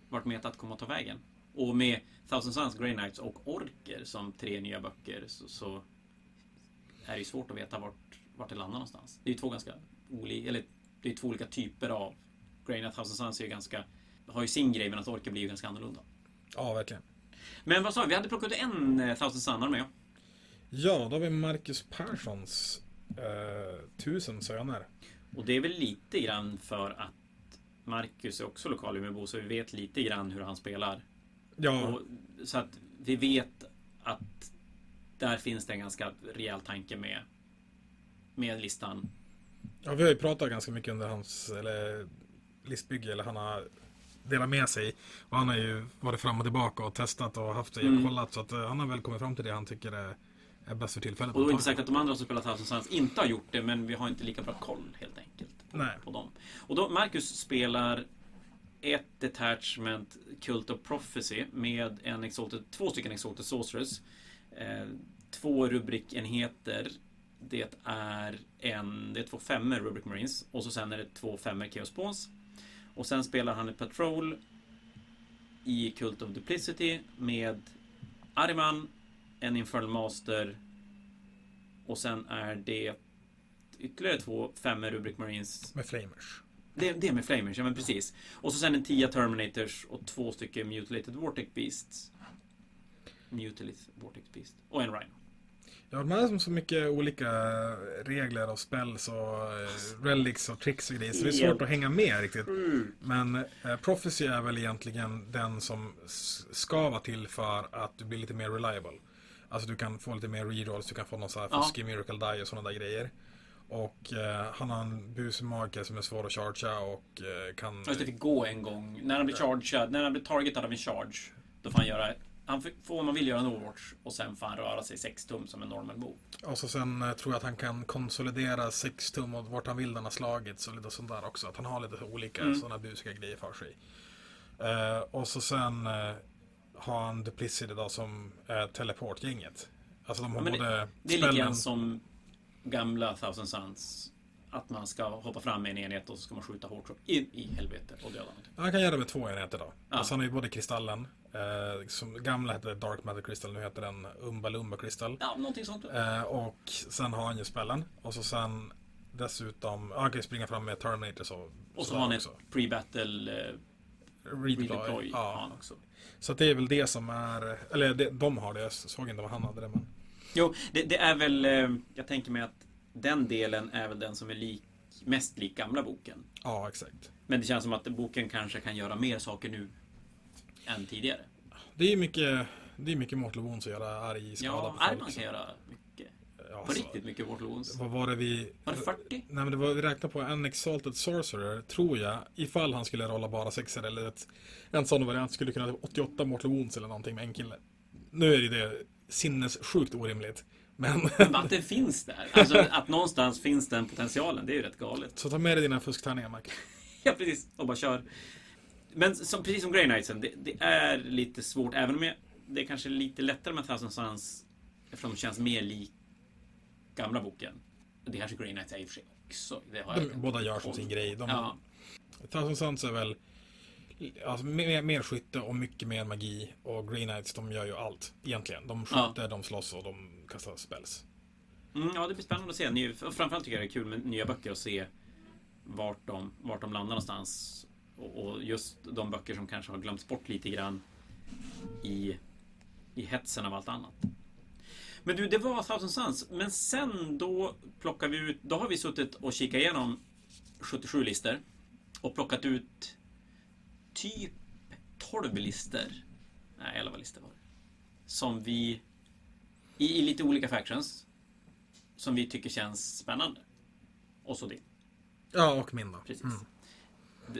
vart metat kommer att ta vägen. Och med Thousand Suns, Grey Knights och Orker som tre nya böcker så, så är det ju svårt att veta vart, vart det landar någonstans. Det är ju två ganska olika, eller det är två olika typer av Knight. Thousand Suns är ju ganska, har ju sin grej medan Orker blir ju ganska annorlunda. Ja, verkligen. Men vad sa vi? Vi hade plockat en eh, Thousand Sun med. Ja, då har vi Marcus Perssons eh, Tusen söner. Och det är väl lite grann för att Marcus är också lokal Umeåbo så vi vet lite grann hur han spelar. Ja, Och, så att vi vet att där finns det en ganska rejäl tanke med, med listan. Ja, vi har ju pratat ganska mycket under hans eller, listbygge, eller han har delat med sig. Och han har ju varit fram och tillbaka och testat och haft sig Mm. kollat. Så att eh, han har väl kommit fram till det han tycker är, är bäst för tillfället. Och då är det inte säkert att de andra som spelar Thousand Suns inte har gjort det, men vi har inte lika bra koll helt enkelt. På, Nej. på dem. Och då Marcus spelar ett detachment Cult of Prophecy med en Exalted, två stycken Exalted Sorcerers. Eh, två rubrikenheter. Det är en, det är två femmer Rubric Marines och så sen är det två femmer Chaos Spawns. Och sen spelar han ett Patrol i Cult of Duplicity med Ariman, en Infernal Master och sen är det ytterligare två femmer Rubric Marines. Med Flamers. Det, det är med Flamers, ja men precis. Och så sen en tia Terminators och två stycken Mutilated Vortex Beasts. Mutilated Vortex Beast. Och en Rhino. Ja, de har så mycket olika regler och spells och eh, relics och tricks och grejer. Så det är svårt att hänga med riktigt. Men eh, Prophecy är väl egentligen den som ska vara till för att du blir lite mer reliable. Alltså du kan få lite mer rerolls, du kan få någon sån här fuskig miracle die och sådana där grejer. Och eh, han har en busig mage som är svår att chargea och eh, kan... Just det, fick gå en gång. När han blir chargead, när han blir targetad av en charge. Då får han göra, han får- om man vill göra en overwatch och sen får han röra sig 6 tum som en normal move. Och så sen eh, tror jag att han kan konsolidera 6 tum och vart han vill den har slagits och lite sånt där också. Att han har lite olika Mm. sådana busiga grejer för sig. Eh, och så sen eh, har han Duplicity då som är teleportgänget. Alltså de har Ja, både Det är lite grann som gamla Thousand Suns. Att man ska hoppa fram med en enhet och så ska man skjuta hårt så in i helvete och döda någonting. Han kan göra det med två enheter då. Ja. Alltså han har ju både kristallen, eh, som gamla hette Dark Matter Crystal, nu heter den Umba Lumba Crystal. Ja, någonting sånt. Eh, och sen har han ju spellen. Och så sen dessutom, han kan ju springa fram med Terminators och Och så har han ett också. pre-battle eh, Redeploy. redeploy. Ja. han också. Så det är väl det som är, eller det, de har det, jag såg inte vad han hade det men. Jo, det, det är väl... eh, Jag tänker mig att den delen är väl den som är lik, mest lik gamla boken. Ja, exakt. Men det känns som att boken kanske kan göra mer saker nu än tidigare. Det är ju mycket, det är mycket Wounds att göra arg skada Ja, på folk. Arman kan göra mycket. Ja, På så- riktigt mycket Mortal Wounds. Vad var det vi... Var det 40? Nej men det var, vi räknade på en Exalted Sorcerer, tror jag, ifall han skulle rolla bara sexer eller ett, en sån variant skulle kunna ha 88 Mortal Wounds eller någonting med en kille. Nu är det det sinnessjukt orimligt. Men, Men att det finns där. Alltså att någonstans finns den potentialen, det är ju rätt galet. så ta med dig dina fusktärningar Mac. Ja, precis. Och bara kör. Men som, precis som Grey Knightsen, det, det är lite svårt, även om jag, det är kanske lite lättare med Thousand Suns eftersom de känns mer lik gamla boken. Det kanske Grey Knights är i och för sig också. Det har jag De, båda gör som sin grej. De, Ja, Thousand Suns är väl alltså, mer, mer skytte och mycket mer magi. Och Green Knights de gör ju allt egentligen. De skjuter, de slåss och de kastar spells. mm, ja, det blir spännande att se. Ny, framförallt tycker jag det är kul med nya böcker och se vart de, vart de landar någonstans. Och, och just de böcker som kanske har glömts bort lite grann i, i hetsen av allt annat. Men du, det var Thousand Suns. Men sen då plockar vi ut, då har vi suttit och kikat igenom 77 listor och plockat ut typ 12 listor. Nej, 11 listor var det. Som vi, i, i lite olika factions, som vi tycker känns spännande. Och så det, Ja, och min då. precis. Mm.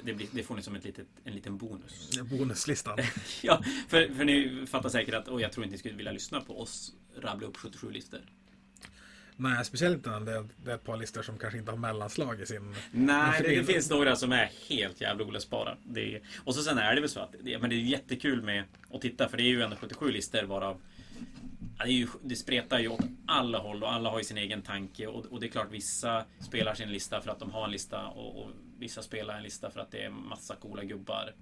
Det, blir, det får ni som ett litet, en liten bonus. Bonuslistan. Ja, för, för ni fattar säkert att, och jag tror inte ni skulle vilja lyssna på oss rabbla upp 77 listor. Nej, speciellt inte när det, det är ett par listor som kanske inte har mellanslag i sin... Nej, det, det finns några som är helt jävla. Det är, och så sen är det väl så att det, men det är jättekul med att titta för det är ju ändå 77 listor varav ja, det, ju, det spretar ju åt alla håll och alla har ju sin egen tanke och, och det är klart vissa spelar sin lista för att de har en lista och, och vissa spelar en lista för att det är massa coola gubbar.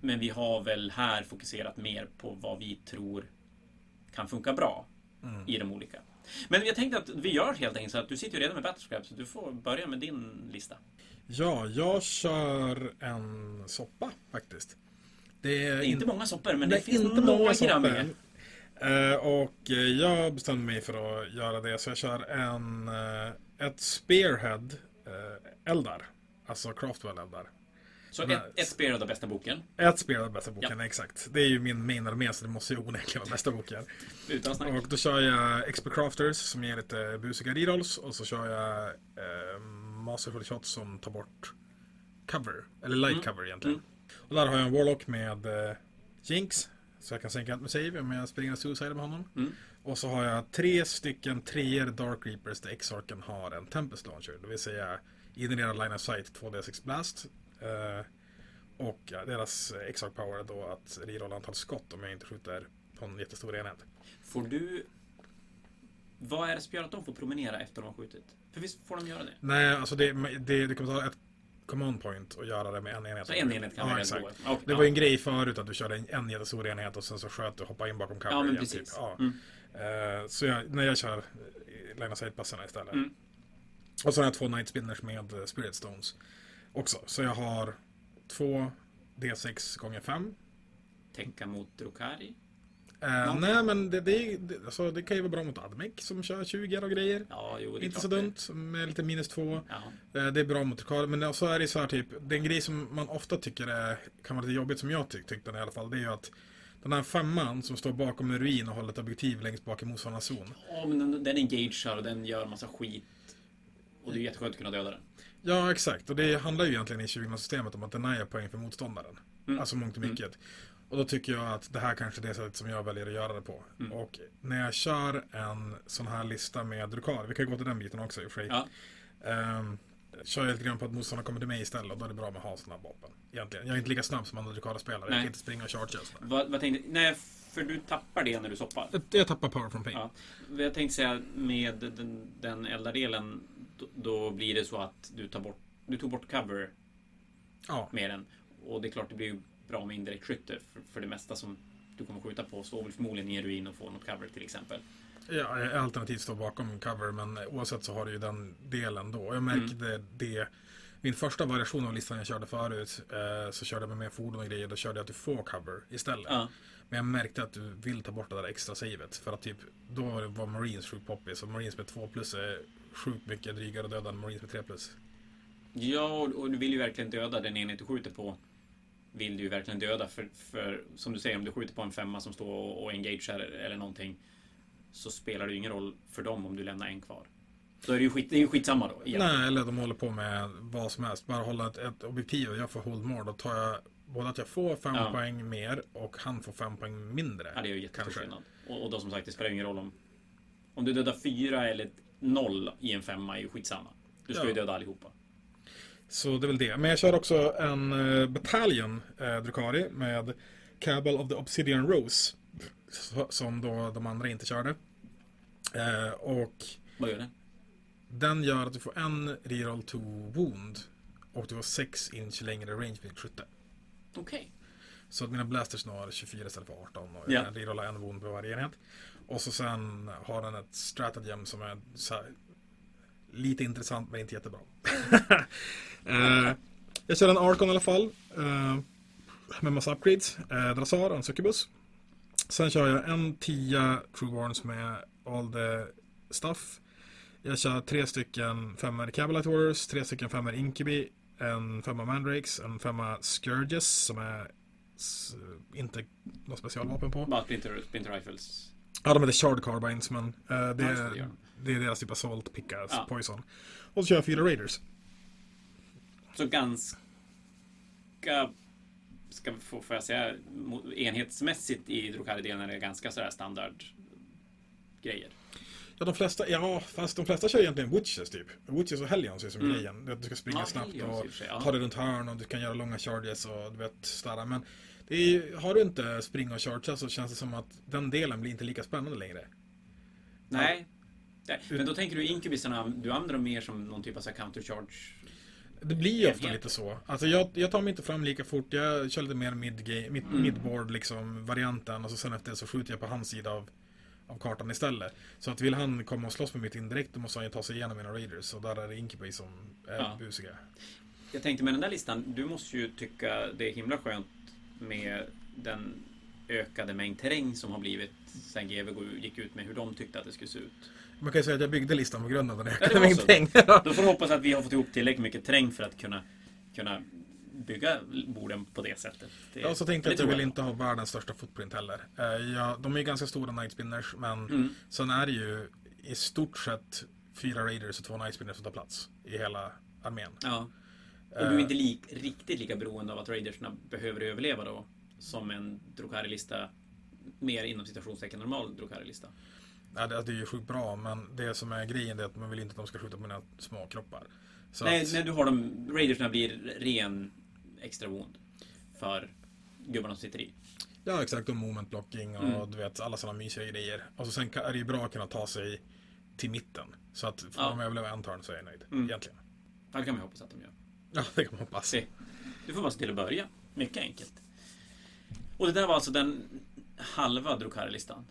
Men vi har väl här fokuserat mer på vad vi tror kan funka bra i de olika. Men jag tänkte att vi gör helt enkelt så att du sitter ju redan med Battlescrap så du får börja med din lista. Ja, jag kör en soppa faktiskt. Det är, Det är inte många soppor, men det det, finns inte många med. soppor. Eh, och eh, jag bestämde mig för att göra det, så jag kör en, eh, ett Spearhead eldar. Alltså Craftwell eldar. Så ett, ett spel av den bästa boken. Ett Spearhead bästa boken, exakt. Det är ju min main armé, så det måste ju onekligen vara bästa boken. Utan snack. Och då kör jag XP Crafters som ger lite busiga rerolls. Och så kör jag eh, Masterful Shots som tar bort cover. Eller light Mm. cover egentligen. Mm. Och där har jag en Warlock med eh, Jinx. Så jag kan sänka med save om jag springer suicide med honom. Mm. Och så har jag tre stycken treor Dark Reapers där X-Arken har en Tempest Launcher. Det vill säga genererad line of sight 2D6 Blast. Eh, och ja, deras X-Arc Power är då att rerolla antal skott om jag inte skjuter på en jättestor enhet. Får du... Vad är det som gör att de får promenera efter de har skjutit? För visst får de göra det? Nej, alltså det, det, det kommer ta ett command point och göra det med en enhet. Så en enhet kan ja, exakt. gå? Okay, Det var ju en grej förut att du körde en, en jättestor enhet och sen så sköt du och hoppade in bakom cover. Ja, men igen, precis. Typ. Ja. Mm. Eh, så jag, när jag kör eh, Line of Sight-passarna istället. Mm. Och så har jag två Night Spinners med eh, Spirit Stones också. Så jag har två D6 gånger 5 Tänka mot Drukari? Eh. Nej men det, det, det, alltså, det kan ju vara bra mot Admec som kör 20 och grejer. Ja, jo, Inte så dumt med lite minus 2. Ja. Eh, Det är bra mot Ricard, men så är det så här typ, det är en grej som man ofta tycker är, kan vara lite jobbigt som jag tyck, tyckte i alla fall, det är ju att den här femman som står bakom en ruin och håller ett objektiv längst bak i motståndarnas zon. ja, men den, den engagear och den gör massa skit. Och det är jätteskönt att kunna döda den. Ja, exakt. Och det handlar ju egentligen i 20-systemet om att denia poäng för motståndaren. Mm. Alltså mångt och mycket. Och då tycker jag att det här kanske är det sättet som jag väljer att göra det på. Mm. Och när jag kör en sån här lista med Drukar, vi kan ju gå till den biten också i och för sig. Ja. Ehm, kör jag lite grann på att motståndaren kommer till mig istället och då är det bra med att ha såna vapen. Egentligen. Jag är inte lika snabb som andra Drukara-spelare. Jag kan inte springa och charge och sådär. Vad, vad tänkte Nej, för du tappar det när du soppar. Jag- Jag tappar power from pain. Ja. Jag tänkte säga med den, den eldardelen då, då blir det så att du tar bort Du tog bort cover Ja. med den. Och det är klart det blir ju bra med indirekt skytte för, för det mesta som du kommer skjuta på står väl förmodligen i en ruin och får något cover till exempel. Ja, alternativt står bakom cover, men oavsett så har du ju den delen då. Jag märkte det. Min första variation av listan jag körde förut, eh, så körde jag med mer fordon och grejer. Då körde jag att du får cover istället. Ja. Men jag märkte att du vill ta bort det där extra savet. För att typ, då var Marines sjukt poppis. Och Marines med 2 plus är sjukt mycket drygare att döda än Marines med 3 plus. Ja, och, och du vill ju verkligen döda den enhet du skjuter på. Vill du ju verkligen döda för, för som du säger, om du skjuter på en femma som står och, och engagear eller någonting. Så spelar det ju ingen roll för dem om du lämnar en kvar. Då är det ju, skit, det är ju skitsamma då. igen. Nej, eller de håller på med vad som helst. Bara hålla ett, ett objektiv och jag får hold more. Då tar jag både att jag får 5 Ja. poäng mer och han får 5 poäng mindre. Ja, det är ju jättestor skillnad. Och, och då som sagt, det spelar ju ingen roll om... Om du dödar fyra eller noll i en femma är ju skitsamma. Du ska Ja. ju döda allihopa. Så det är väl det. Men jag kör också en uh, Battalion uh, Drukari med Cabal of the Obsidian Rose. Som då de andra inte körde. Eh, och Vad gör den? den gör att du får en reroll to wound. Och du har 6 inch längre range med skytte. Okej. Så att mina blasters når 24 istället för 18 och Ja. jag rerollar en wound på varje enhet. Och så sen har den ett stratagem som är så här, lite intressant men inte jättebra. eh, jag kör en Arcon i alla fall. Eh, med massa upgrades. Eh, Drazar och en Succubus. Sen kör jag en 10 Trueborns med all the stuff. Jag kör tre stycken femmor Cabalite Warriors, tre stycken femmor Incubi, en femma Mandrakes, en femma Scourges som är inte något specialvapen på. Bara Splinter, Splinter Rifles. Ja, de heter Shard Carbines men eh, det, är, de. det är deras typ av Salt Picka, Ja. Poison. Och så kör jag fyra Raiders. Så ganska... Ska får jag säga, enhetsmässigt i Drukari-delen är det ganska sådär standard grejer. Ja, de flesta, ja, fast de flesta kör egentligen Witches typ. Witches och Hellions är som Mm. grejen. Du ska springa Ja, snabbt och sig, ja. ta dig runt hörn och du kan göra långa charges och du vet, sådär. Men är, har du inte springa och charge så känns det som att den delen blir inte lika spännande längre. Nej. Nej. Men då tänker du inkubisarna, du använder dem mer som någon typ av countercharge? Det blir ju ofta lite så. Alltså jag, jag tar mig inte fram lika fort. Jag kör lite mer mid, mid, Mm. midboard liksom varianten och så sen efter det så skjuter jag på hans sida av, av kartan istället. Så att vill han komma och slåss med mitt indirekt då måste han ju ta sig igenom mina raiders och där är det Incubay som är Ja. busiga. Jag tänkte med den där listan, du måste ju tycka det är himla skönt med den ökade mängd terräng som har blivit sen GW gick ut med hur de tyckte att det skulle se ut. Man kan ju säga att jag byggde listan på grund av den Ja, ökade det var mängd så. pengar. Då får du hoppas att vi har fått ihop tillräckligt mycket terräng för att kunna, kunna bygga borden på det sättet. Det, Ja, så tänkte jag att jag vill inte ha världens största footprint heller. Eh, Ja, de är ju ganska stora night spinners, men Mm. sen är det ju i stort sett fyra raiders och två night spinners som tar plats i hela armén. Ja. Och Eh. du är inte lik, riktigt lika beroende av att raidersna behöver överleva då. Som en Drukari-lista. Mer inom citationstecken normal Drukari-lista. Ja, det, det är ju sjukt bra, men det som är grejen är att man vill inte att de ska skjuta på mina små kroppar. Så Nej, att, när du har dem, raidersna blir ren extra wound. För gubbarna som sitter i. Ja, exakt. Och moment blocking och Mm. du vet, alla sådana mysiga grejer. Och så sen är det ju bra att kunna ta sig till mitten. Så att får Ja. de överleva en turn så är jag nöjd. Mm. Egentligen. Ja, det kan man hoppas att de gör. Ja, det kan man hoppas. Se. Du får bara se till att börja. Mycket enkelt. Och det där var alltså den halva Drukari-listan.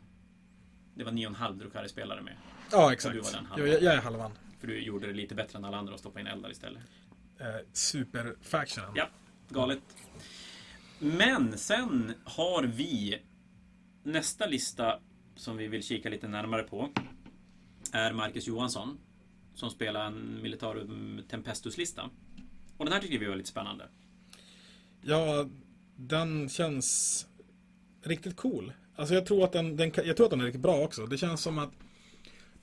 Det var nio och en halv Drukari-spelare med. Ja, exakt. du var den halvan. Jag, jag är halvan. För du gjorde det lite bättre än alla andra och stoppade in eldar istället. Eh, Superfactionen. Ja, galet. Men sen har vi nästa lista som vi vill kika lite närmare på. Är Marcus Johansson. Som spelar en Militarum Tempestus-lista. Och den här tycker vi var lite spännande. Ja, den känns riktigt cool. Alltså jag tror att den, den, kan- jag tror att den är riktigt bra också. Det känns som att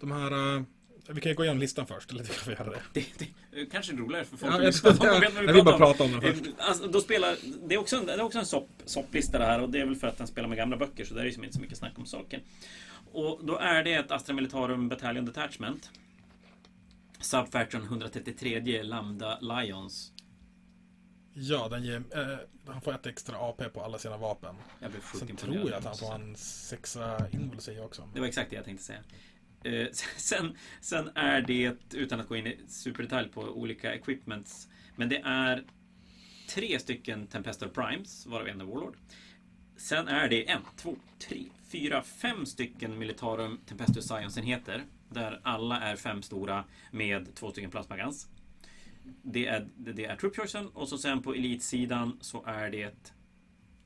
de här... eh, vi kan ju gå igenom listan först, eller ska vi göra det? Det, det kanske är roligare för folk Ja, De vet vad vi vill bara pratar om. prata om den först. Eh, Alltså, då spelar, det är också en, det är också en sopp, sopplista det här och det är väl för att den spelar med gamla böcker så det är ju inte så mycket snack om saken. Och då är det ett Astra Militarum Battalion Detachment. Subfaction 133 Lambda Lions. Ja, den ger, eh, han får ett extra AP på alla sina vapen. Jag blev sjukt Sen tror jag att han får en sexa invulsi också. Det var exakt det jag tänkte säga. Eh, sen, sen är det, utan att gå in i superdetalj på olika equipments, men det är tre stycken Tempestor Primes, varav en är Warlord. Sen är det en, två, tre, fyra, fem stycken Militarum Tempestor Science-enheter. Där alla är fem stora med två stycken plasmagans. Det är, det är Troop och så sen på elitsidan så är det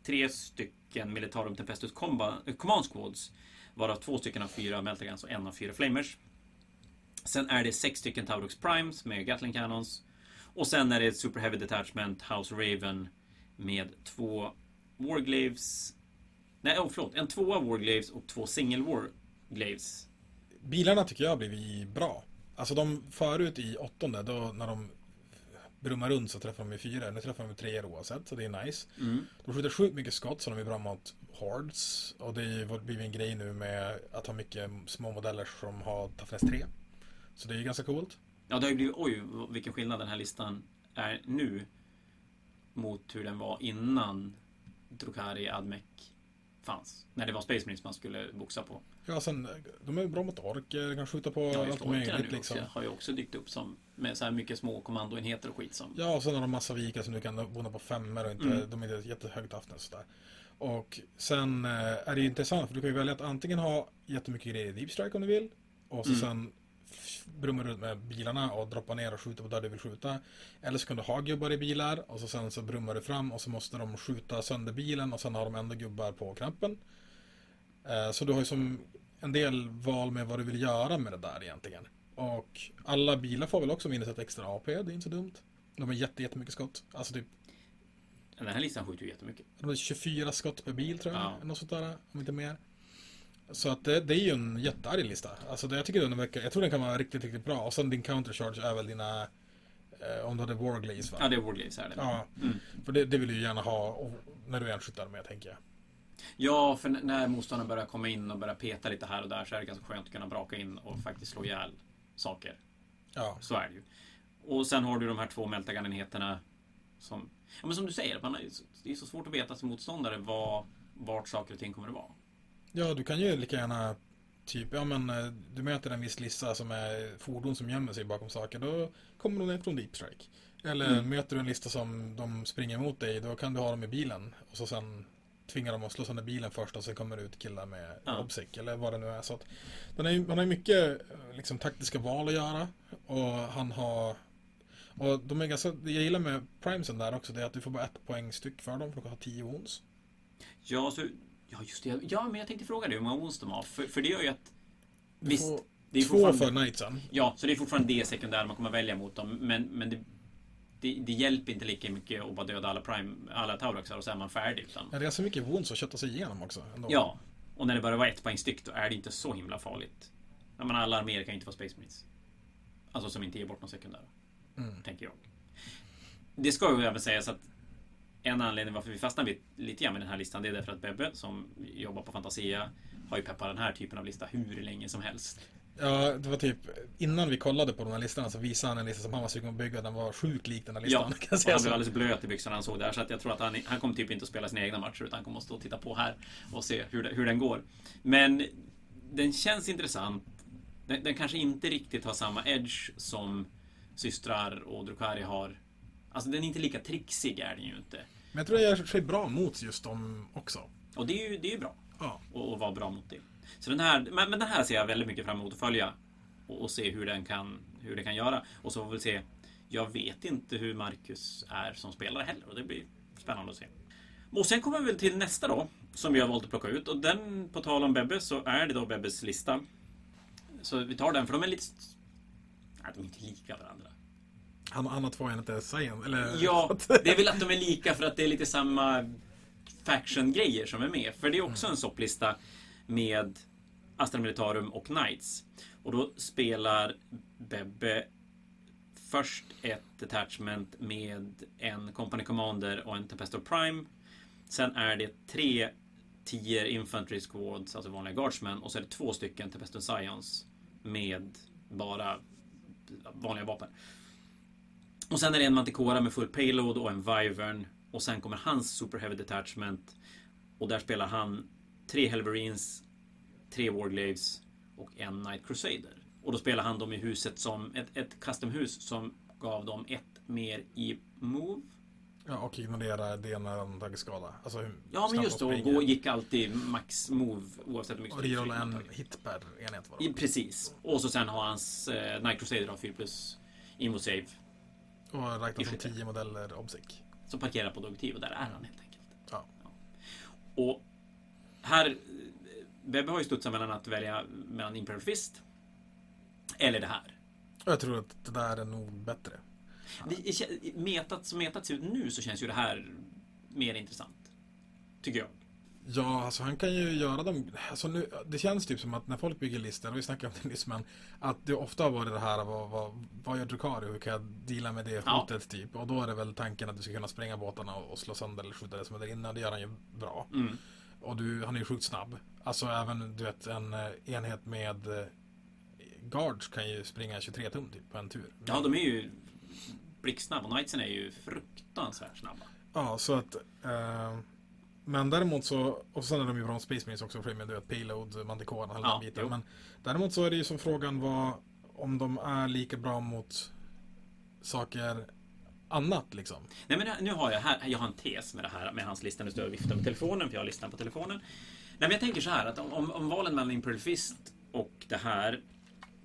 tre stycken Militarum Tempestus eh, Command Squads. Varav två stycken av fyra Meltagans och en av fyra Flamers. Sen är det sex stycken Taurox Primes med Gatling Cannons. Och sen är det ett Super Heavy Detachment House Raven med två Warglaves. Nej, oh, förlåt. En tvåa Warglaves och två Single Warglaves. Bilarna tycker jag har blivit bra. Alltså de förut i åttonde, då när de brummar runt så träffar de i fyra. Nu träffar de i treor oavsett, så det är nice. Mm. De skjuter sjukt mycket skott så de är bra mot hordes. Och det ju blivit en grej nu med att ha mycket små modeller som har Toughness 3. Så det är ju ganska coolt. Ja, det har ju blivit... Oj, vilken skillnad den här listan är nu. Mot hur den var innan Drukari Admec fanns. När det var Space Marines man skulle boxa på. Ja, sen, de är bra mot orker, kan skjuta på Ja, allt möjligt liksom. också, har ju också dykt upp som med så här mycket små kommandoenheter och skit som... Ja, och sen har de massa vikar som du kan bona på femmer och inte, Mm. de är inte jättehög toughness sådär. Och sen eh, är det ju intressant för du kan ju välja att antingen ha jättemycket grejer i Deep Strike om du vill. Och så Mm. sen brummar runt med bilarna och droppa ner och skjuta på där du vill skjuta. Eller så kan du ha gubbar i bilar och så sen så brummar du fram och så måste de skjuta sönder bilen och sen har de ändå gubbar på knappen. Eh, Så du har ju som en del val med vad du vill göra med det där egentligen. Och alla bilar får väl också minus ett extra AP, det är inte så dumt. De har jätte, jättemycket skott. Alltså typ Den här listan skjuter ju jättemycket. de har 24 skott per bil tror jag. Ja. Något sånt där, om inte mer. Så att det, det är ju en jättearg lista. Alltså det, jag tycker den verkar, jag tror den kan vara riktigt, riktigt bra. Och sen din countercharge är väl dina, eh, om du hade Warglaze va? Ja, det är Warglaves här. det. Ja, Mm. för det, det vill du ju gärna ha och, när du enskyttar med tänker jag. Ja, för när motståndaren börjar komma in och börja peta lite här och där så är det ganska skönt att kunna braka in och faktiskt slå ihjäl saker. Ja, Så är det ju. Och sen har du de här två Meltagan-enheterna som... Ja, men som du säger, man har, det är så svårt att veta som motståndare vad, vart saker och ting kommer att vara. Ja du kan ju lika gärna Typ, ja men eh, du möter en viss lista som är fordon som gömmer sig bakom saker. Då kommer de ner från Deep Strike. Eller Mm. möter du en lista som de springer emot dig, då kan du ha dem i bilen. Och så sen tvingar de att slå sönder bilen först och sen kommer det ut killar med Ja. Obsec eller vad det nu är. Så att, den är, man har ju mycket eh, liksom, taktiska val att göra. Och han har och de är ganska, det jag gillar med primesen där också, det är att du får bara ett poäng styck för dem, för de har 10 ons. Ja, så, ja just det. Ja, men jag tänkte fråga dig hur många ons de har. För, för det gör ju att... Visst, får det är två för knightsen. Ja, så det är fortfarande det sekundära man kommer välja mot dem. Men, men det, det, det hjälper inte lika mycket att bara döda alla prime, alla Tauraxar och så är man färdig. Utan, Ja, det är ganska mycket wounds att kötta sig igenom också. Ändå. ja, och när det bara var ett poäng styck då är det inte så himla farligt. Jag menar, alla arméer kan ju inte vara Space Marines. Alltså som inte ger bort någon sekundär, Mm. tänker jag. Det ska ju även sägas att en anledning varför vi fastnar vid- lite grann med den här listan det är därför att Bebbe som jobbar på Fantasia har ju peppat den här typen av lista hur länge som helst. Ja, det var typ innan vi kollade på de här listorna så visade han en lista som han var sugen på att bygga. Den var sjukt lik den här listan. Ja, kan säga han blev alldeles blöt i byxorna när han såg det här. Så att jag tror att han, han kommer typ inte att spela sina egna matcher utan han kommer att stå och titta på här och se hur, det, hur den går. Men den känns intressant. Den, den kanske inte riktigt har samma edge som systrar och Drukari har. Alltså den är inte lika trixig är den ju inte. Men jag tror det gör sig bra mot just dem också. Och det är ju, det är ju bra. Ja. och, och vara bra mot det. Så den här, men, men den här ser jag väldigt mycket fram emot att följa och, och se hur den kan, hur den kan göra. Och så får vi se. Jag vet inte hur Marcus är som spelare heller och det blir spännande att se. Och sen kommer vi väl till nästa då som vi har valt att plocka ut och den på tal om Bebbe så är det då Bebbes lista. Så vi tar den för de är lite... Nej, de är inte lika varandra. Han, han har två enheter science, eller? Ja, det är väl att de är lika för att det är lite samma faction-grejer som är med. För det är också en sopplista med Astra Militarum och Knights. Och då spelar Bebbe först ett detachment med en Company Commander och en Tempestor Prime. Sen är det tre 10 Infantry Squads, alltså vanliga Guardsmen. Och så är det två stycken Tempestor Scions med bara vanliga vapen. Och sen är det en Manticora med full payload och en Wyvern. Och sen kommer hans Super Heavy Detachment. Och där spelar han tre Helverines, tre Warglaves och en Night Crusader. Och då spelar han dem i huset som ett, ett custom-hus som gav dem ett mer i move. Ja, och ignorera det när han tagit skada. Alltså Ja, men just det. de Och gå gick alltid max move oavsett hur mycket Och stryk rerolla en hit per enhet var det. Precis. Och så sen har hans eh, Night Crusader har 4 plus Invo Save. Och räkna som skytte. 10 modeller Obsec. Som parkerar på Dogtiv och där är han helt enkelt. Ja. Och här... Bebbe har ju studsat mellan att välja mellan Imperial Fist eller det här. Jag tror att det där är nog bättre. Det, metat som metat ser ut nu så känns ju det här mer intressant. Tycker jag. Ja, alltså han kan ju göra dem. Alltså nu, det känns typ som att när folk bygger listor, och vi snackade om det nyss, men att det ofta har varit det här vad, vad, vad gör Drukari? Hur kan jag deala med det Ja. hotet typ? Och då är det väl tanken att du ska kunna spränga båtarna och, och slå sönder eller skjuta det som är där inne. och Det gör han ju bra. Mm. Och du, han är ju sjukt snabb. Alltså även du vet en eh, enhet med eh, Guards kan ju springa 23 tum typ på en tur. Ja, de är ju blixtsnabba. Knightsen är ju fruktansvärt snabba. Ja, så att... Eh, men däremot så... Och sen är de ju bra om Space Marines också, med du vet, payload, Manticore, hela Ja, biten. jo. Men däremot så är det ju som frågan vad... Om de är lika bra mot saker annat liksom. Nej men nu har jag här, jag har en tes med det här med hans lista. Nu står jag och viftar med telefonen för jag har listan på telefonen. Nej men jag tänker så här att om, om, valen mellan Imperial Fist och det här.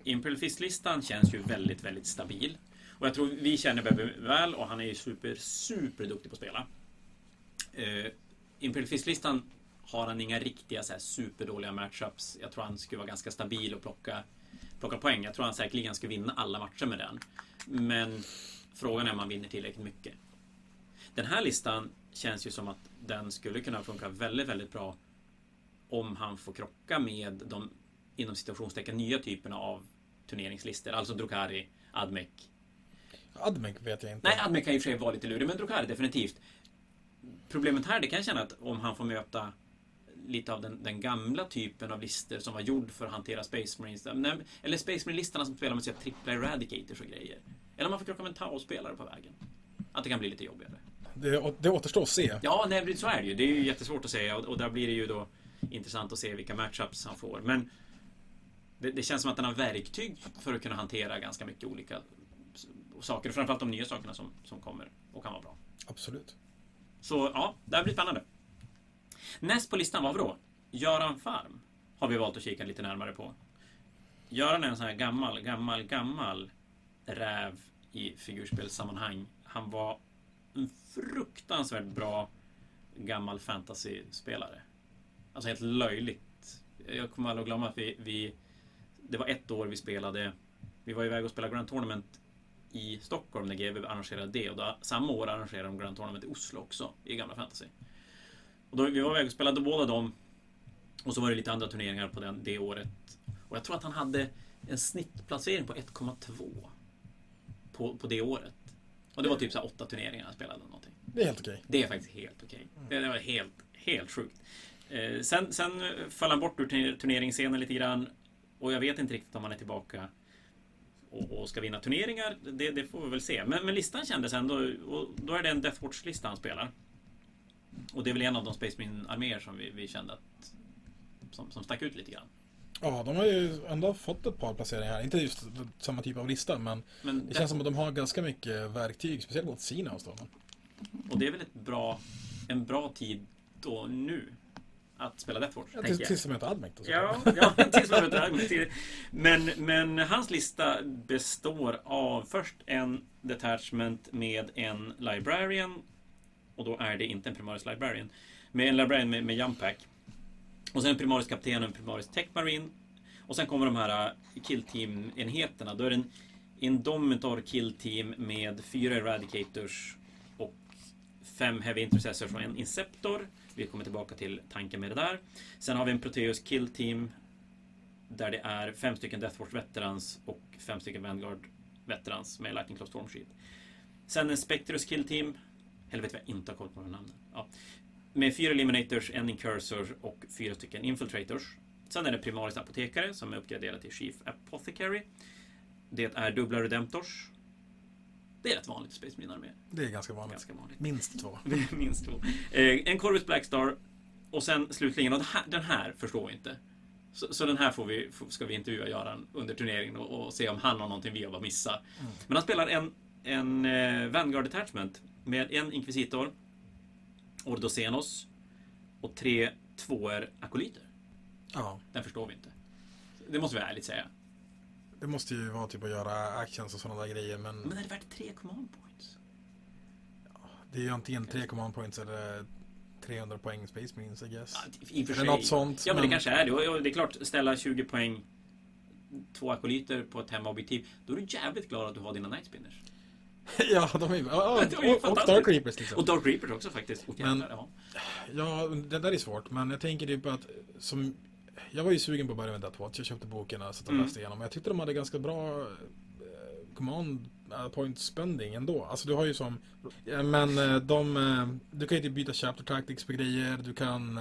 Imperial Fist-listan känns ju väldigt, väldigt stabil. Och jag tror vi känner Bebbe väl och han är ju super, super duktig på att spela. Uh, Imperial Fist-listan har han inga riktiga så här, superdåliga matchups. Jag tror han skulle vara ganska stabil och plocka, plocka poäng. Jag tror han säkerligen skulle vinna alla matcher med den. Men frågan är om han vinner tillräckligt mycket. Den här listan känns ju som att den skulle kunna funka väldigt, väldigt bra om han får krocka med de inom situationstecken nya typerna av turneringslistor. Alltså Drukari, Admec. Admec vet jag inte. Nej, Admec kan ju i och för sig vara lite lurig, men Drukari definitivt. Problemet här, det kan jag känna att om han får möta lite av den, den gamla typen av listor som var gjord för att hantera Space Marines. Eller Space Marine-listorna som spelar med här trippla Eradicators och grejer. Eller om man får krocka med en Tau-spelare på vägen. Att det kan bli lite jobbigare. Det, det återstår att se. Ja, nej, så är det ju. Det är ju jättesvårt att säga och, och där blir det ju då intressant att se vilka matchups han får. Men det, det känns som att han har verktyg för att kunna hantera ganska mycket olika saker. Framförallt de nya sakerna som, som kommer och kan vara bra. Absolut. Så ja, det här blir spännande. Näst på listan var vi då? Göran Farm. Har vi valt att kika lite närmare på. Göran är en sån här gammal, gammal, gammal räv i figurspelssammanhang. Han var en fruktansvärt bra gammal fantasy-spelare. Alltså helt löjligt. Jag kommer aldrig att glömma att vi, vi... Det var ett år vi spelade... Vi var iväg och spelade Grand Tournament i Stockholm när GW arrangerade det. Och då, samma år arrangerade de Grand Tournament i Oslo också, i gamla fantasy. Och då, vi var iväg och spelade båda dem. Och så var det lite andra turneringar på den, det året. Och jag tror att han hade en snittplacering på 1,2 på, på det året. Och det var typ så åtta turneringar han spelade. Någonting. Det är helt okej. Det är faktiskt helt okej. Det, det var helt, helt sjukt. Eh, sen, sen föll han bort ur tur- turneringsscenen lite grann. Och jag vet inte riktigt om han är tillbaka och, och ska vinna turneringar. Det, det får vi väl se. Men, men listan kändes ändå... Och då är det en Deathwatch-lista han spelar. Och det är väl en av de Space Marine-arméer som vi, vi kände att... Som, som stack ut lite grann. Ja, de har ju ändå fått ett par placeringar. Inte just samma typ av lista, men Men det känns som att de har ganska mycket verktyg, speciellt mot sina avstånden. Och det är väl ett bra, en bra tid då nu att spela Deathwatch, Ja, tills, jag. tills de möter Admec då. Ja, såklart. ja tills man vet det. men, men hans lista består av först en detachment med en librarian. Och då är det inte en primaris librarian. Med en librarian med, med jump pack. Och sen en primaris kapten och en primaris tech marine. Och sen kommer de här äh, kill team enheterna. Då är det en Indomitor kill team med fyra eradicators och fem heavy intercessors och en inceptor. Vi kommer tillbaka till tanken med det där. Sen har vi en Proteus kill team där det är fem stycken Deathwatch veterans och fem stycken Vanguard veterans med Lightning Club Storm Shield. Sen en Spectrus kill team. Helvete vad jag inte har koll på de här namnen. Ja. Med fyra Eliminators, en Incursor och fyra stycken Infiltrators. Sen är det Primaris Apotekare som är uppgraderad till Chief Apothecary. Det är dubbla Redemptors. Det är rätt vanligt i Space Marine armé. Det är ganska vanligt. Ganska vanligt. Minst två. Minst två. Eh, en Corvus Blackstar. Och sen slutligen, och den här förstår vi inte. Så, så den här får vi, ska vi intervjua Göran under turneringen och, och se om han har någonting vi har missat. Men han spelar en, en eh, Vanguard Detachment med en Inquisitor, Ordosenos och tre tvåor akoliter. Ja, Den förstår vi inte. Det måste vi ärligt säga. Det måste ju vara typ att göra actions och sådana där grejer, men Men är det värt tre command points? det är ju antingen tre command points eller 300 poäng Space Marines, I guess. Ja, i och för sig. något sånt, Ja, men det men- kanske är det. Och- Det är klart, ställa 20 poäng, två akoliter på ett hemmaobjektiv. Då är du jävligt glad att du har dina Night Spinners. ja, de är ju... Ja, Det var ju och, och. Dark Reapers liksom. Och Dark Reapers också faktiskt. Och Men- jävlar, ja. Ja, det där är svårt, men jag tänker typ att som jag var ju sugen på att börja med Deathwatch. Jag köpte boken och satt och Mm. läste igenom. Jag tyckte de hade ganska bra eh, command eh, point spending ändå. Alltså du har ju som... Men eh, de... Du kan ju typ byta chapter tactics på grejer. Du kan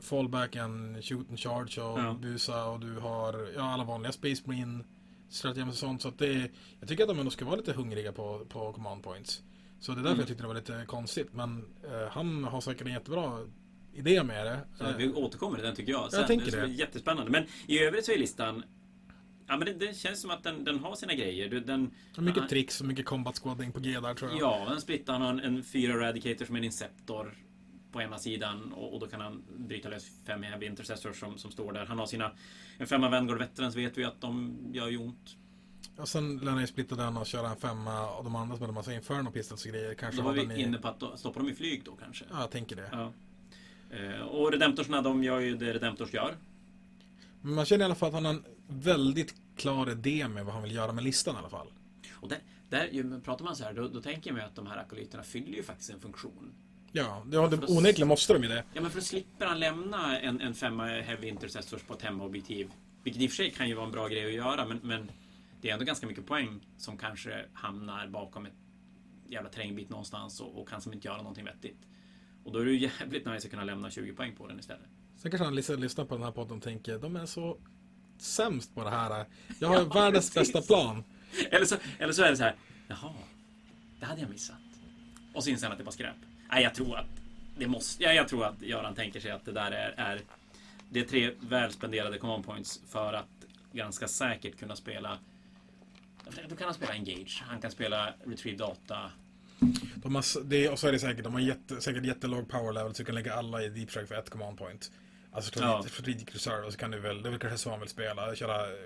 fallback en shoot and charge och Ja. busa och du har ja, alla vanliga Space Marine strategier och sånt. Så att det, jag tycker att de ändå ska vara lite hungriga på, på command points. Så det är därför Mm. jag tyckte det var lite konstigt. Men eh, han har säkert en jättebra idé med det. Så Eh, vi återkommer till den tycker jag. Jag tänker det. är det. Jättespännande. Men i övrigt så är listan... Ja, men det, det känns som att den, den har sina grejer. Du- Den, mycket Ja. tricks och mycket combat squadding på G där tror jag. Ja, en splitt. Han en, en fyra Eradicator som en Inceptor på ena sidan och, och då kan han bryta lös fem heavy intercessors som, som står där. Han har sina... En femma Vanguard Veterans vet vi att de gör ju ont. Och sen lär han ju splitta den och köra en femma och de andra som hade massa inferno pistols och grejer. Kanske Då var den vi i... inne på att stoppa dem i flyg då kanske. Ja, jag tänker det. Ja. Eh, Och Redemptorsna, de gör ju det Redemptors gör. Men man känner i alla fall att han har en väldigt klar idé med vad han vill göra med listan i alla fall. Och där, där ju, pratar man så här, då, då tänker jag mig att de här akolyterna fyller ju faktiskt en funktion. Ja, det, ja, det, onekligen måste de ju det. Ja, men för då slipper han lämna en, en femma Heavy Intercessors på ett hemmaobjektiv. Vilket i och för sig kan ju vara en bra grej att göra, men, men det är ändå ganska mycket poäng som kanske hamnar bakom ett jävla terrängbit någonstans och, och kan som inte göra någonting vettigt. Och då är det ju jävligt nice att kunna lämna 20 poäng på den istället. Sen kanske han lyssnar, på den här podden och tänker de är så sämst på det här. Jag har världens precis. bästa plan. Eller så, eller så är det så här, jaha, det hade jag missat. Och så inser han att det var skräp. Nej, jag tror att det måste, ja, jag tror att Göran tänker sig att det där är, är det är tre väl spenderade command points för att ganska säkert kunna spela då kan han spela Engage, han kan spela Retrieve Data. De har, det, och så är det säkert, de har jätte, säkert jättelåg power level så du kan lägga alla i deep strike för ett command point. Alltså Ja. strategic reserve och så kan du väl, det väl kanske så han vill spela, köra eh,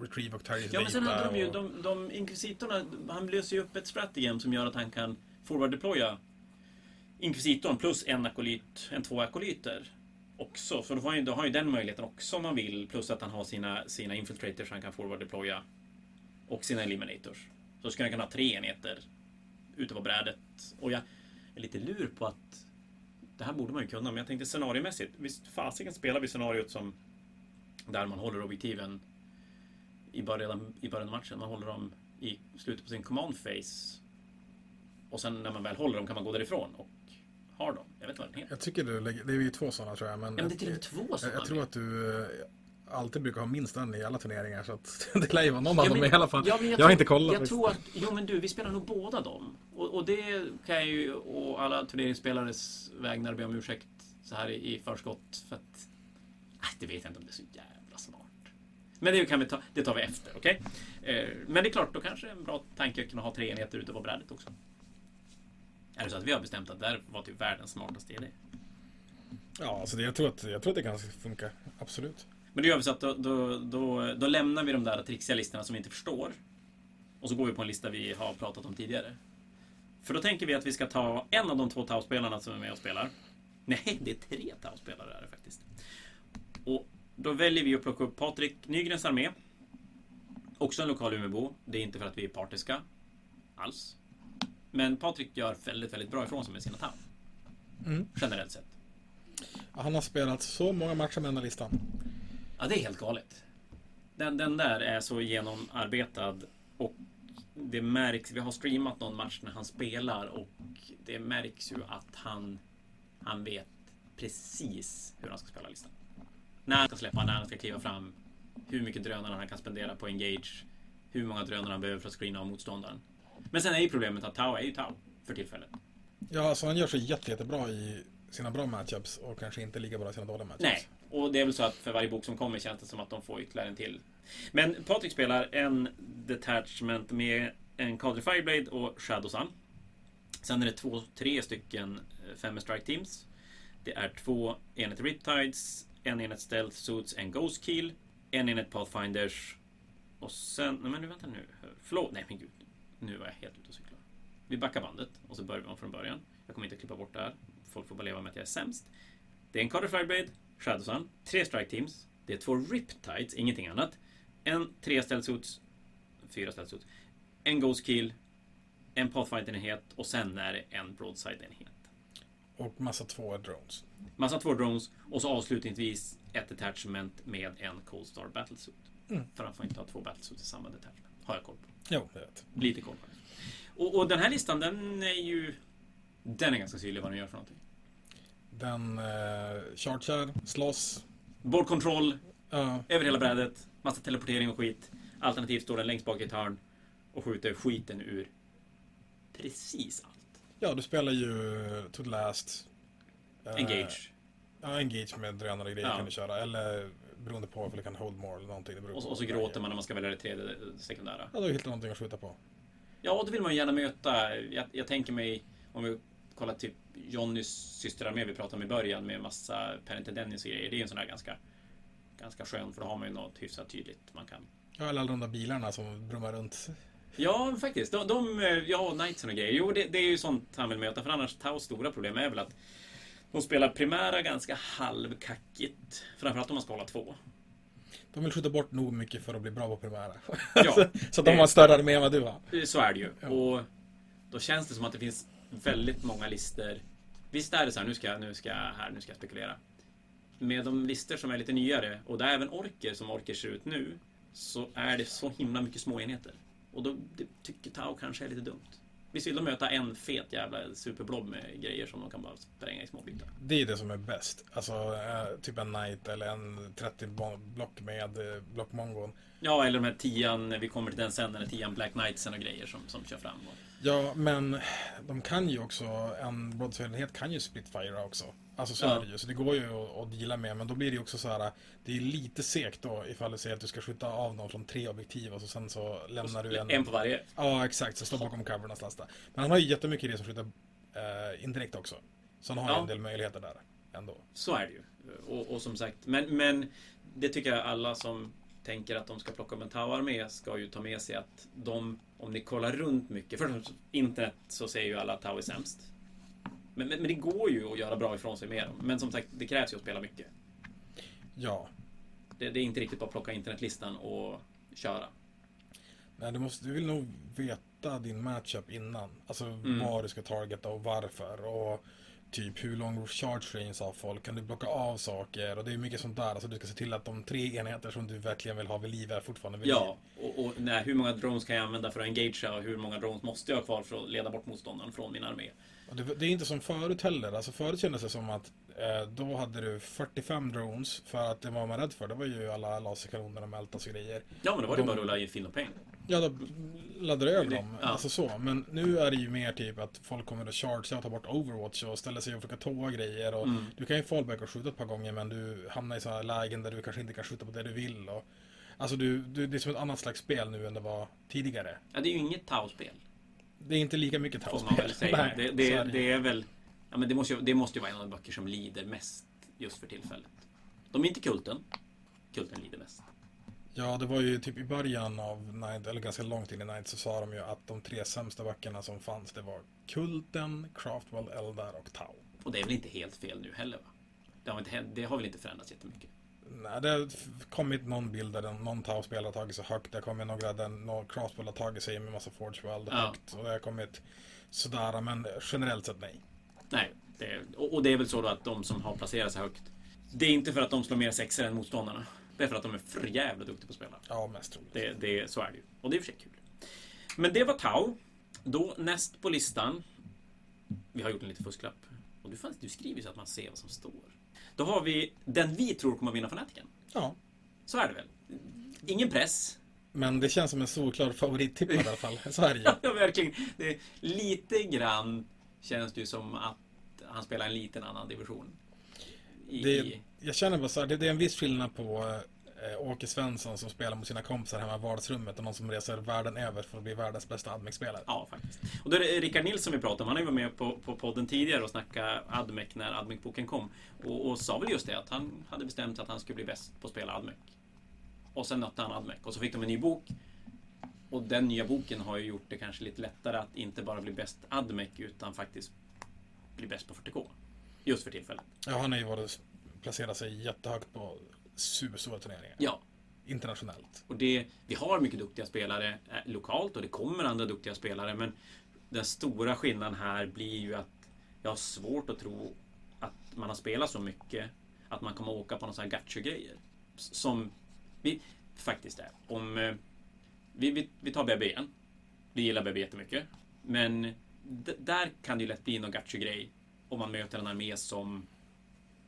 retrieve och target Ja, men sen hade de ju, och, de, de inkvisitorna, han löser ju upp ett strategem som gör att han kan forward deploya inkvisitorn plus en akolyt, en två akolyter. Också, så då har, ju, då har ju den möjligheten också om man vill. Plus att han har sina, sina infiltrators han kan forward deploya. Och sina eliminators. Så skulle han kunna ha tre enheter ute på brädet. Och jag är lite lur på att det här borde man ju kunna, men jag tänkte scenariomässigt. Visst fasiken spelar vi scenariot som där man håller objektiven i början, i början av matchen. Man håller dem i slutet på sin command phase. Och sen när man väl håller dem kan man gå därifrån och har de. Jag vet vad den heter. Jag tycker du lägger, det är ju två sådana tror jag. Men, Ja, men det är till och med två jag, sådana. jag tror att du eh, alltid brukar ha minst en i alla turneringar. Så att det lär ju vara någon av Ja, dem men- i alla fall. ja, men jag tror- har inte kollat. Jag tror att, jo men du, vi spelar nog båda dem. Och, och det kan jag ju, och alla turneringsspelares vägnar be om ursäkt så här i, i förskott. För att, det vet jag inte om det är så jävla smart. Men det kan vi ta, det tar vi efter, okej? Eh, men det är klart, då kanske det är en bra tanke att kunna ha tre enheter ute på brädet också. Är det så att vi har bestämt att det här var typ världens smartaste idé? Ja, så det, jag, tror att, jag tror att det kan funka. Absolut. Men då gör vi så att då, då, då, då lämnar vi de där trixiga listorna som vi inte förstår. Och så går vi på en lista vi har pratat om tidigare. För då tänker vi att vi ska ta en av de två Tau-spelarna som är med och spelar. Nej, det är tre Tau-spelare är det faktiskt. Och då väljer vi att plocka upp Patrik Nygrens armé. Också en lokal Umeåbo. Det är inte för att vi är partiska. Alls. Men Patrik gör väldigt, väldigt bra ifrån sig med sina Tau. Mm. Generellt sett. Han har spelat så många matcher med den här listan. Ja, det är helt galet. Den, den där är så genomarbetad och det märks. Vi har streamat någon match när han spelar och det märks ju att han, han vet precis hur han ska spela listan. När han ska släppa, när han ska kliva fram, hur mycket drönare han kan spendera på engage, hur många drönare han behöver för att screena av motståndaren. Men sen är ju problemet att Tau är ju Tau för tillfället. Ja, så han gör sig jätte, jättebra i sina bra matchups och kanske inte lika bra i sina dåliga matchups. Nej, och det är väl så att för varje bok som kommer känns det som att de får ytterligare en till. Men Patrik spelar en detachment med en Cadre Fireblade och Shadowsun. Sen är det två, tre stycken eh, Femme Strike Teams. Det är två enheter Riptides, en enhet Stealth Suits, en Ghost Kill, en enhet Pathfinders och sen... Nej men nu vänta nu. Förlåt, nej men gud. Nu var jag helt ute och cyklar. Vi backar bandet och så börjar vi om från början. Jag kommer inte att klippa bort det här. Folk får bara leva med att jag är sämst. Det är en Carter Fireblade, Shadow Sun, tre Strike Teams. Det är två Riptides, ingenting annat. En tre Stealth fyra Stealth En Ghost Kill, en Pathfinder-enhet och sen är det en Broadside-enhet. Och massa två drones. Massa två drones och så avslutningsvis ett detachment med en Cold Star Battlesuit. Mm. För han får inte ha två Battlesuits i samma detachment. Har jag koll på. Jo, jag vet. Lite koll på det. Och, och den här listan, den är ju... Den är ganska tydlig vad den gör för någonting. Den eh, chargear, slåss. Board control, Ja, över hela brädet, massa teleportering och skit. Alternativt står den längst bak i ett hörn och skjuter skiten ur precis allt. ja, du spelar ju to the last. Eh, Engage. Ja, engage med drönare grejer Ja. kan du köra. Eller beroende på om du kan hold more eller någonting. Och, så- och så gråter man när man ska välja det tredje sekundära. Ja, då hittar du någonting att skjuta på. Ja, och då vill man ju gärna möta. Jag, jag tänker mig, om vi kollar typ Jonnys systerarmé vi pratade om i början med massa Pennington Dennis och grejer. Det är en sån här ganska, ganska skön för då har man ju något hyfsat tydligt man kan. Ja, eller alla de där bilarna som brummar runt. Ja, faktiskt. De, de ja, Knightsen och grejer. Jo, det, det är ju sånt han vill möta. För annars, Taus stora problem är väl att de spelar primära ganska halvkackigt. Framförallt om man ska hålla två. De vill skjuta bort nog mycket för att bli bra på primära. Ja, så att de har en större armé än vad du har. Så är det ju. Ja. Och då känns det som att det finns väldigt många lister. Visst är det så här, nu ska, jag- nu ska, jag här, nu ska jag spekulera. Med de lister som är lite nyare och där även orker som orker ser ut nu. Så är det så himla mycket små enheter. Och då det tycker Tau kanske är lite dumt. Visst vill de möta en fet jävla superblob med grejer som de kan bara spränga i små bitar. Det är det som är bäst. Alltså eh, typ en knight eller en 30 bo- block med eh, blockmongon. Ja, eller de här tian, vi kommer till den sen, här tian Black Knightsen och grejer som, som kör fram. Och, Ja, men de kan ju också, en broadside-enhet kan ju splitfire också. Alltså så Ja. är det ju, så det går ju att, att deala med. Men då blir det ju också så här, det är lite segt då ifall du säger att du ska skjuta av någon från tre objektiv och så sen så lämnar du en... en på varje. Ja, exakt, så står bakom cover någonstans där. Men han har ju jättemycket det som skjuter eh, indirekt också. Så han har ju Ja. en del möjligheter där ändå. Så är det ju. Och, och som sagt, men, men det tycker jag alla som tänker att de ska plocka upp en Tau-armé ska ju ta med sig att de, om ni kollar runt mycket, för internet så säger ju alla att Tau är sämst. Men, men, men det går ju att göra bra ifrån sig med dem. Men som sagt, det krävs ju att spela mycket. Ja, Det, det är inte riktigt bara att plocka internetlistan och köra. Nej, du, måste, du vill nog veta din matchup innan. Alltså Mm. vad du ska targeta och varför. Och typ hur lång charge range har folk, kan du blocka av saker och det är mycket sånt där. Alltså du ska se till att de tre enheter som du verkligen vill ha vid liv är fortfarande vid Ja, och, och nej, hur många drones kan jag använda för att engagea och hur många drones måste jag ha kvar för att leda bort motståndaren från min armé? Det, det är inte som förut heller. Alltså förut kändes det som att eh, då hade du 45 drones för att det var man rädd för. Det var ju alla laserkanoner och Meltas och grejer. Ja, men då var det De- bara att rulla i fin och peng. Ja, då laddade du över dem. ja. Alltså så. Men nu är det ju mer typ att folk kommer att charge och ta bort Overwatch och ställa sig och försöka tåa grejer. Och Mm. Du kan ju fallback och skjuta ett par gånger men du hamnar i sådana lägen där du kanske inte kan skjuta på det du vill. Och, alltså du, du, det är som ett annat slags spel nu än det var tidigare. Ja, det är ju inget Tau-spel. Det är inte lika mycket Får man tauspel. väl säga. Nej, det, det, är det är väl... Ja, men det måste, ju, det måste ju vara en av de böcker som lider mest just för tillfället. De är inte Kulten. Kulten lider mest. Ja, det var ju typ i början av Night, eller ganska långt in i Night, så sa de ju att de tre sämsta böckerna som fanns, det var Kulten, Craftwell, Eldar och Tau. Och det är väl inte helt fel nu heller va? Det har, inte, det har väl inte förändrats jättemycket? Nej, det har kommit någon bild där någon Tau-spelare har tagit sig högt. Det har kommit några där någon Craftwell har tagit sig med massa Forge World Ja. högt. Och det har kommit sådär, men generellt sett nej. Nej. Det, och, det är väl så då att de som har placerat sig högt Det är inte för att de slår mer sexer än motståndarna. Det är för att de är för jävla duktiga på att spela. Ja, mest troligt. Det, det, så är det ju. Och det är i och för sig kul. Men det var Tau. Då näst på listan. Vi har gjort en liten fusklapp. Och du, fan, du skriver så att man ser vad som står. Då har vi den vi tror kommer att vinna Fanatiken. Ja, Så är det väl? Ingen press. men det känns som en solklar favorittippad i alla fall. Så är det ju. Ja, verkligen. Det lite grann känns det ju som att han spelar en liten annan division. I, Det, jag känner bara så här, det, det är en viss skillnad på eh, Åke Svensson som spelar mot sina kompisar hemma i vardagsrummet och någon som reser världen över för att bli världens bästa Admec-spelare. Ja, faktiskt. Och då är det Rickard Nilsson vi pratar om. Han har ju varit med på, på podden tidigare och snackat Admec när Admec-boken kom. Och, och sa väl just det att han hade bestämt att han skulle bli bäst på att spela Admec. Och sen nötte han Admec. Och så fick de en ny bok. Och den nya boken har ju gjort det kanske lite lättare att inte bara bli bäst Admec utan faktiskt bli bäst på 40K. Just för tillfället. Ja, han har ju varit, placerat sig jättehögt på superstora turneringar. Ja, Internationellt. Och det, vi har mycket duktiga spelare eh, lokalt och det kommer andra duktiga spelare men den stora skillnaden här blir ju att jag har svårt att tro att man har spelat så mycket att man kommer åka på någon sån här gacho-grejer. S- Som vi faktiskt är. Om eh, vi, vi, vi tar BB igen. Vi gillar BB jättemycket. Men där kan det ju lätt bli någon gacho-grej om man möter en armé som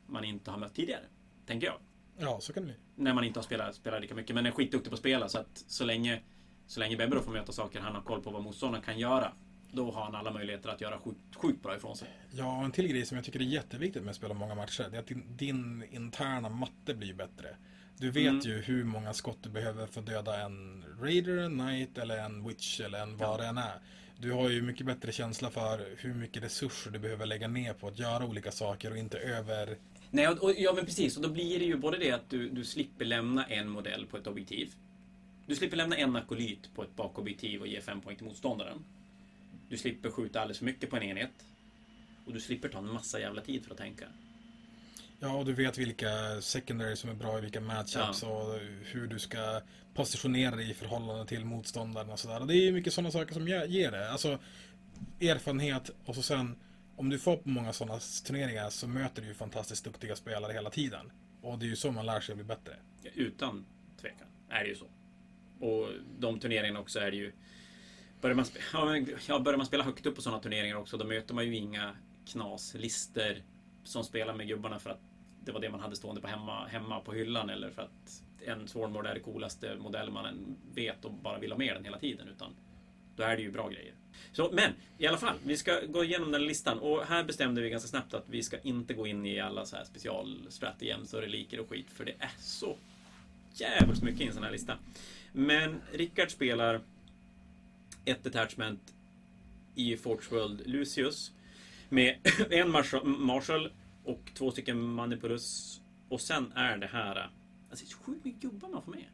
man inte har mött tidigare. Tänker jag Ja, så kan det bli. när man inte har spelat, spelat lika mycket. Men är skitduktig på att spela så att så länge, så länge Bebbe då får möta saker han har koll på vad motståndaren kan göra. Då har han alla möjligheter att göra sjukt, sjukt bra ifrån sig. Ja, och en till grej som jag tycker är jätteviktigt med att spela många matcher, det är att din, din interna matte blir bättre. Du vet Mm. ju hur många skott du behöver för att döda en Raider, en Knight eller en Witch eller en vad det än är. Du har ju mycket bättre känsla för hur mycket resurser du behöver lägga ner på att göra olika saker och inte över... Nej, och, och, ja men precis. Och då blir det ju både det att du, du slipper lämna en modell på ett objektiv. Du slipper lämna en akolyt på ett bakobjektiv och ge fem poäng till motståndaren. Du slipper skjuta alldeles för mycket på en enhet. Och du slipper ta en massa jävla tid för att tänka. Ja, och du vet vilka secondary som är bra i vilka matchups och hur du ska positionera dig i förhållande till motståndaren och sådär. Det är ju mycket sådana saker som ge- ger det. Alltså erfarenhet och så sen om du får på många sådana turneringar så möter du ju fantastiskt duktiga spelare hela tiden. Och det är ju så man lär sig att bli bättre. Utan tvekan är det ju så. Och de turneringarna också är det ju... Börjar man, spe, ja, börjar man spela högt upp på sådana turneringar också, då möter man ju inga knaslister som spelar med gubbarna för att det var det man hade stående på hemma, hemma på hyllan eller för att en Swarmlord är det coolaste modell man vet och bara vill ha med den hela tiden. Utan då är det ju bra grejer. Så, men i alla fall, vi ska gå igenom den listan och här bestämde vi ganska snabbt att vi ska inte gå in i alla så här specialstrategems och reliker och skit för det är så jävligt mycket i en sån här lista. Men Rickard spelar ett detachment i Forge World Lucius med en Marshall, och två stycken Manipulus och sen är det här alltså det är sjukt mycket gubbar man får med.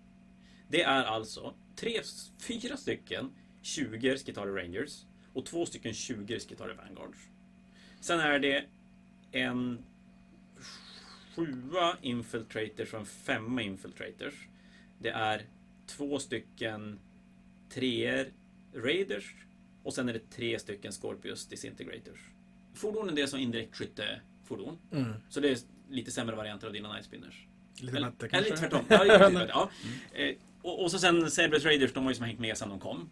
Det är alltså tre, fyra stycken 20 Skitari Rangers och två stycken 20 Skitari Vanguards. Sen är det en sjua Infiltrators och en femma Infiltrators. Det är två stycken treor Raiders och sen är det tre stycken Scorpius Disintegrators. fordonen det är som indirekt skyttefordon. Mm. Så det är lite sämre varianter av dina Night Spinners. Lite Eller, eller kanske. lite tvärtom. Ja, ja. Eh, och, och så sen Cerberus Raiders, de har ju som hängt med sen de kom.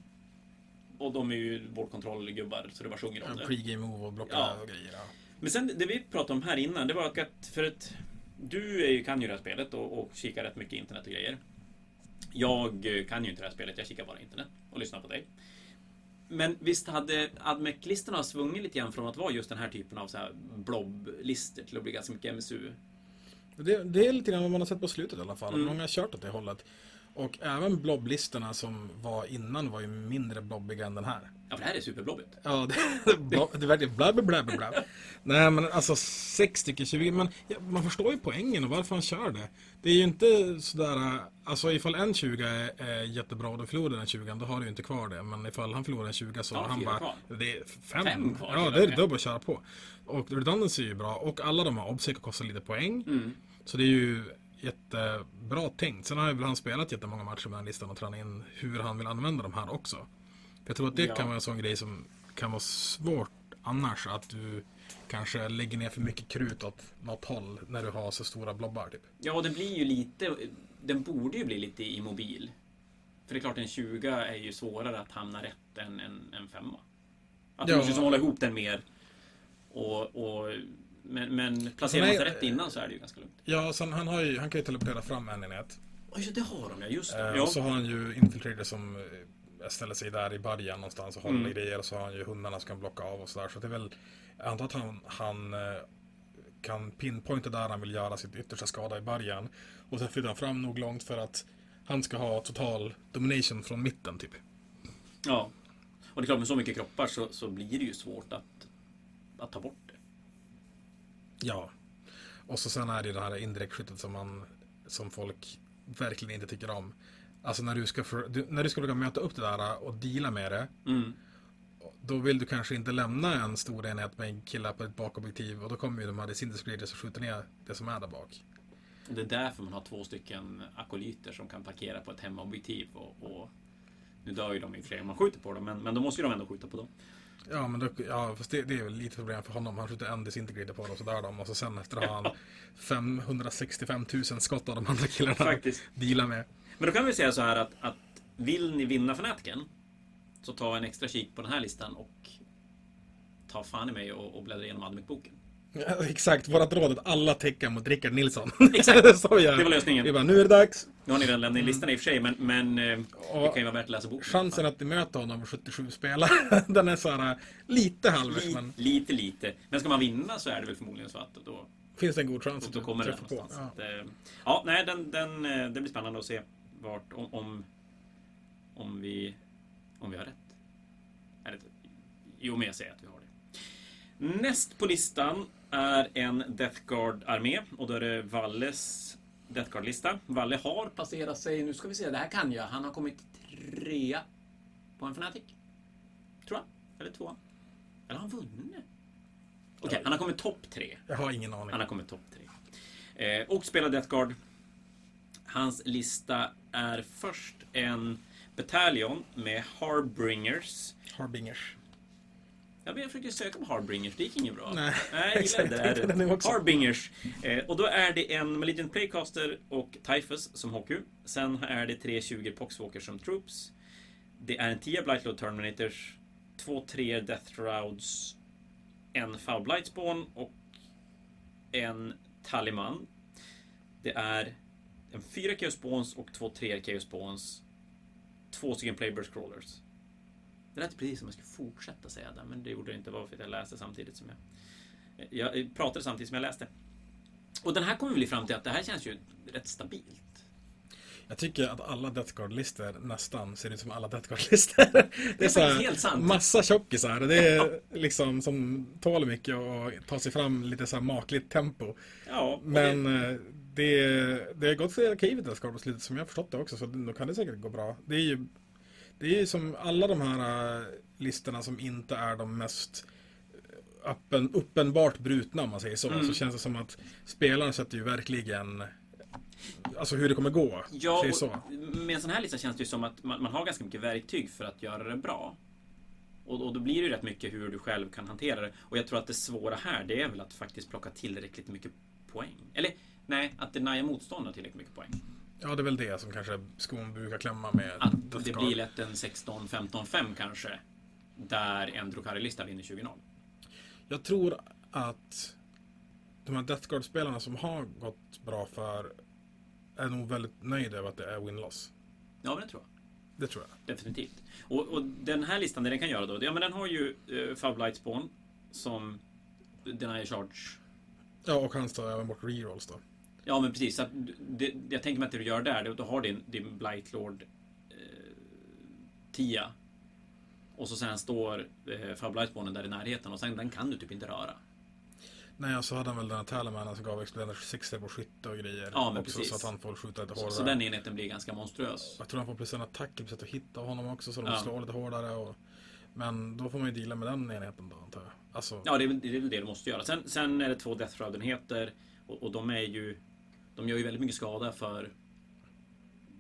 Och de är ju vårdkontrollgubbar, så det bara sjunger om det. Pre-game move och blocka Ja. och grejer. Ja. Men sen det vi pratade om här innan, det var att för att du är ju, kan ju det här spelet och, och kikar rätt mycket internet och grejer. Jag eh, kan ju inte det här spelet, jag kikar bara internet och lyssnar på dig. Men visst hade Admec-listorna svungit lite grann från att vara just den här typen av så här blob-listor till att bli ganska mycket MSU? Det, det är lite grann vad man har sett på slutet i alla fall. Mm. Många har kört åt det hållet. Och även blob-listorna som var innan var ju mindre blobbiga än den här. Ja, för det här är superblobbigt. Ja, det, blob, det är verkligen bla bla bla bla bla. Nej men alltså sex stycken 20, men ja, man förstår ju poängen och varför han kör det. Det är ju inte sådär, alltså ifall en 20 är, är jättebra och du förlorar den 20 då har du ju inte kvar det. Men ifall han förlorar en 20 så Ja, har han bara, kvar. det är fem. Fem kvar, ja, det är då bara att köra på. Och redundancy är ju bra och alla de här obsec kostar lite poäng. Mm. Så det är ju jättebra tänkt. Sen har ju väl han spelat jättemånga matcher med den listan och tränat in hur han vill använda de här också. För jag tror att det Ja. kan vara en sån grej som kan vara svårt annars. Att du kanske lägger ner för mycket krut åt något håll när du har så stora blobbar. Typ. Ja, den blir ju lite... Den borde ju bli lite immobil. För det är klart, en 20 är ju svårare att hamna rätt än en, en femma. Att du Ja. måste hålla ihop den mer. Och, och, men, men placerar man sig rätt innan så är det ju ganska lugnt. Ja, sen han, har ju, han kan ju teleportera fram en enhet. Oj, det har de ja, just det. Eh, Ja. Så har han ju infiltrator som eh, ställer sig där i början någonstans och håller Mm. grejer. Och så har han ju hundarna som kan blocka av och sådär. Så det är väl, jag antar att han, han eh, kan pinpointa där han vill göra sitt yttersta skada i början. Och sen flyttar han fram nog långt för att han ska ha total domination från mitten typ. ja. Och det är klart, med så mycket kroppar så, så blir det ju svårt att, att ta bort. Ja. Och så sen är det ju det här indirektskyttet som man som folk verkligen inte tycker om. Alltså när du ska, för, du, när du ska försöka möta upp det där och deala med det. Mm. Då vill du kanske inte lämna en stor enhet med en kille på ett bakobjektiv och då kommer ju de här disintegrators och skjuter ner det som är där bak. Det är därför man har två stycken akolyter som kan parkera på ett hemmaobjektiv. Och, och nu dör ju de i och för sig om man skjuter på dem, men, men då måste ju de ändå skjuta på dem. Ja, men då, ja, fast det, det är väl lite problem för honom. Han skjuter en disintegrator på dem så dör de och så sen efter har han 565 000 skott av de andra killarna Faktiskt. att deala med. Men då kan vi säga så här att, att vill ni vinna fanatiken så ta en extra kik på den här listan och ta fan i mig och, och bläddra igenom Admic-boken. Ja, exakt, vårat råd att alla täcker mot Rickard Nilsson. Exakt. så gör Det var lösningen. Vi bara, nu är det dags. Nu har ni redan lämnat in listan i och för sig, men, men eh, det kan ju vara värt att läsa boken. chansen att möta honom med 77 spelare, den är så här lite halvvägs, Li, men lite, lite. Men ska man vinna så är det väl förmodligen så att då, finns det en god chans att då du kommer den på. Ja. Ja. Att, eh, ja, nej, den, den, eh, det blir spännande att se vart, om, om, om, vi, om vi har rätt. Jo, men jag säger att vi har det. Näst på listan är en Death Guard-armé och då är det Valles Death Guard-lista. Valle har placerat sig, nu ska vi se, det här kan jag. Han har kommit trea på en Fnatic. Tror jag. Eller tvåa. Eller har han vunnit? Okej, han har kommit topp tre. Jag har ingen aning. Han har kommit topp tre. Eh, och spelar Death Guard. Hans lista är först en bataljon med Harbringers. Harbingers. Jag försökte söka på Harbringers, det gick inget bra. Nej, Nej jag exakt, det också. Harbingers. Eh, och då är det en Malignant Playcaster och Typhus som HQ. Sen är det tre 20 Poxwalkers som Troops. Det är en 10 Blightload Terminators, två 3 Death Shrouds, en Foul Blightspawn och en Taliman. Det är en 4 Chaos Spawns och två 3 Chaos Spawns. Två stycken Playburst Crawlers. Det lät precis som jag skulle fortsätta säga det, men det gjorde det inte. Det var för att jag läste samtidigt som jag... Jag pratade samtidigt som jag läste. Och den här kommer vi fram till att det här känns ju rätt stabilt. Jag tycker att alla Death Guard-listor nästan ser ut som alla Death Guard-listor. Det är, så faktiskt här, helt sant. massa tjockisar. Det är liksom som tål mycket och tar sig fram lite så här makligt tempo. Ja, Men det, eh, det, det har gått för arkivet Death Guard på slutet som jag har förstått det också. Så då kan det säkert gå bra. Det är ju, det är ju som alla de här eh, listorna som inte är de mest öppen, uppenbart brutna om man säger så. Mm. Så känns det som att spelaren sätter ju verkligen Alltså hur det kommer gå. ja, så. med en sån här lista känns det ju som att man, man har ganska mycket verktyg för att göra det bra. Och, och då blir det ju rätt mycket hur du själv kan hantera det. Och jag tror att det svåra här, det är väl att faktiskt plocka tillräckligt mycket poäng. Eller nej, att denia motståndaren tillräckligt mycket poäng. Ja, det är väl det som kanske skon brukar klämma med. Att det Guard. blir lätt en 16, 15, 5 kanske. Där en Drukari-lista vinner 20-0. Jag tror att de här Death Guard-spelarna som har gått bra för är nog väldigt nöjda över att det är win-loss. Ja, men det tror jag. Det tror jag. Definitivt. Och, och den här listan, det den kan göra då, ja men den har ju uh, Fab Light Spawn som Deny Charge. Ja, och han tar även bort rerolls då. Ja men precis, så att det, jag tänker mig att det du gör där, då- då har din, din Blightlord eh, 10. Och så sen står eh, Fab Light Spawnen där i närheten och sen den kan du typ inte röra. Nej, och så hade han väl den här Talamanen som gav Explander 60 på skytte och grejer. Ja, men också, precis. Så att han får skjuta lite Så, hårdare. så den enheten blir ganska monstruös. Jag tror han får plus en attack på sätt att hitta honom också så de Ja. slår lite hårdare. Och... Men då får man ju deala med den enheten då antar jag. Alltså, Ja, det är väl det, det du måste göra. Sen, sen är det två Death Shroud-enheter och, och de är ju... De gör ju väldigt mycket skada för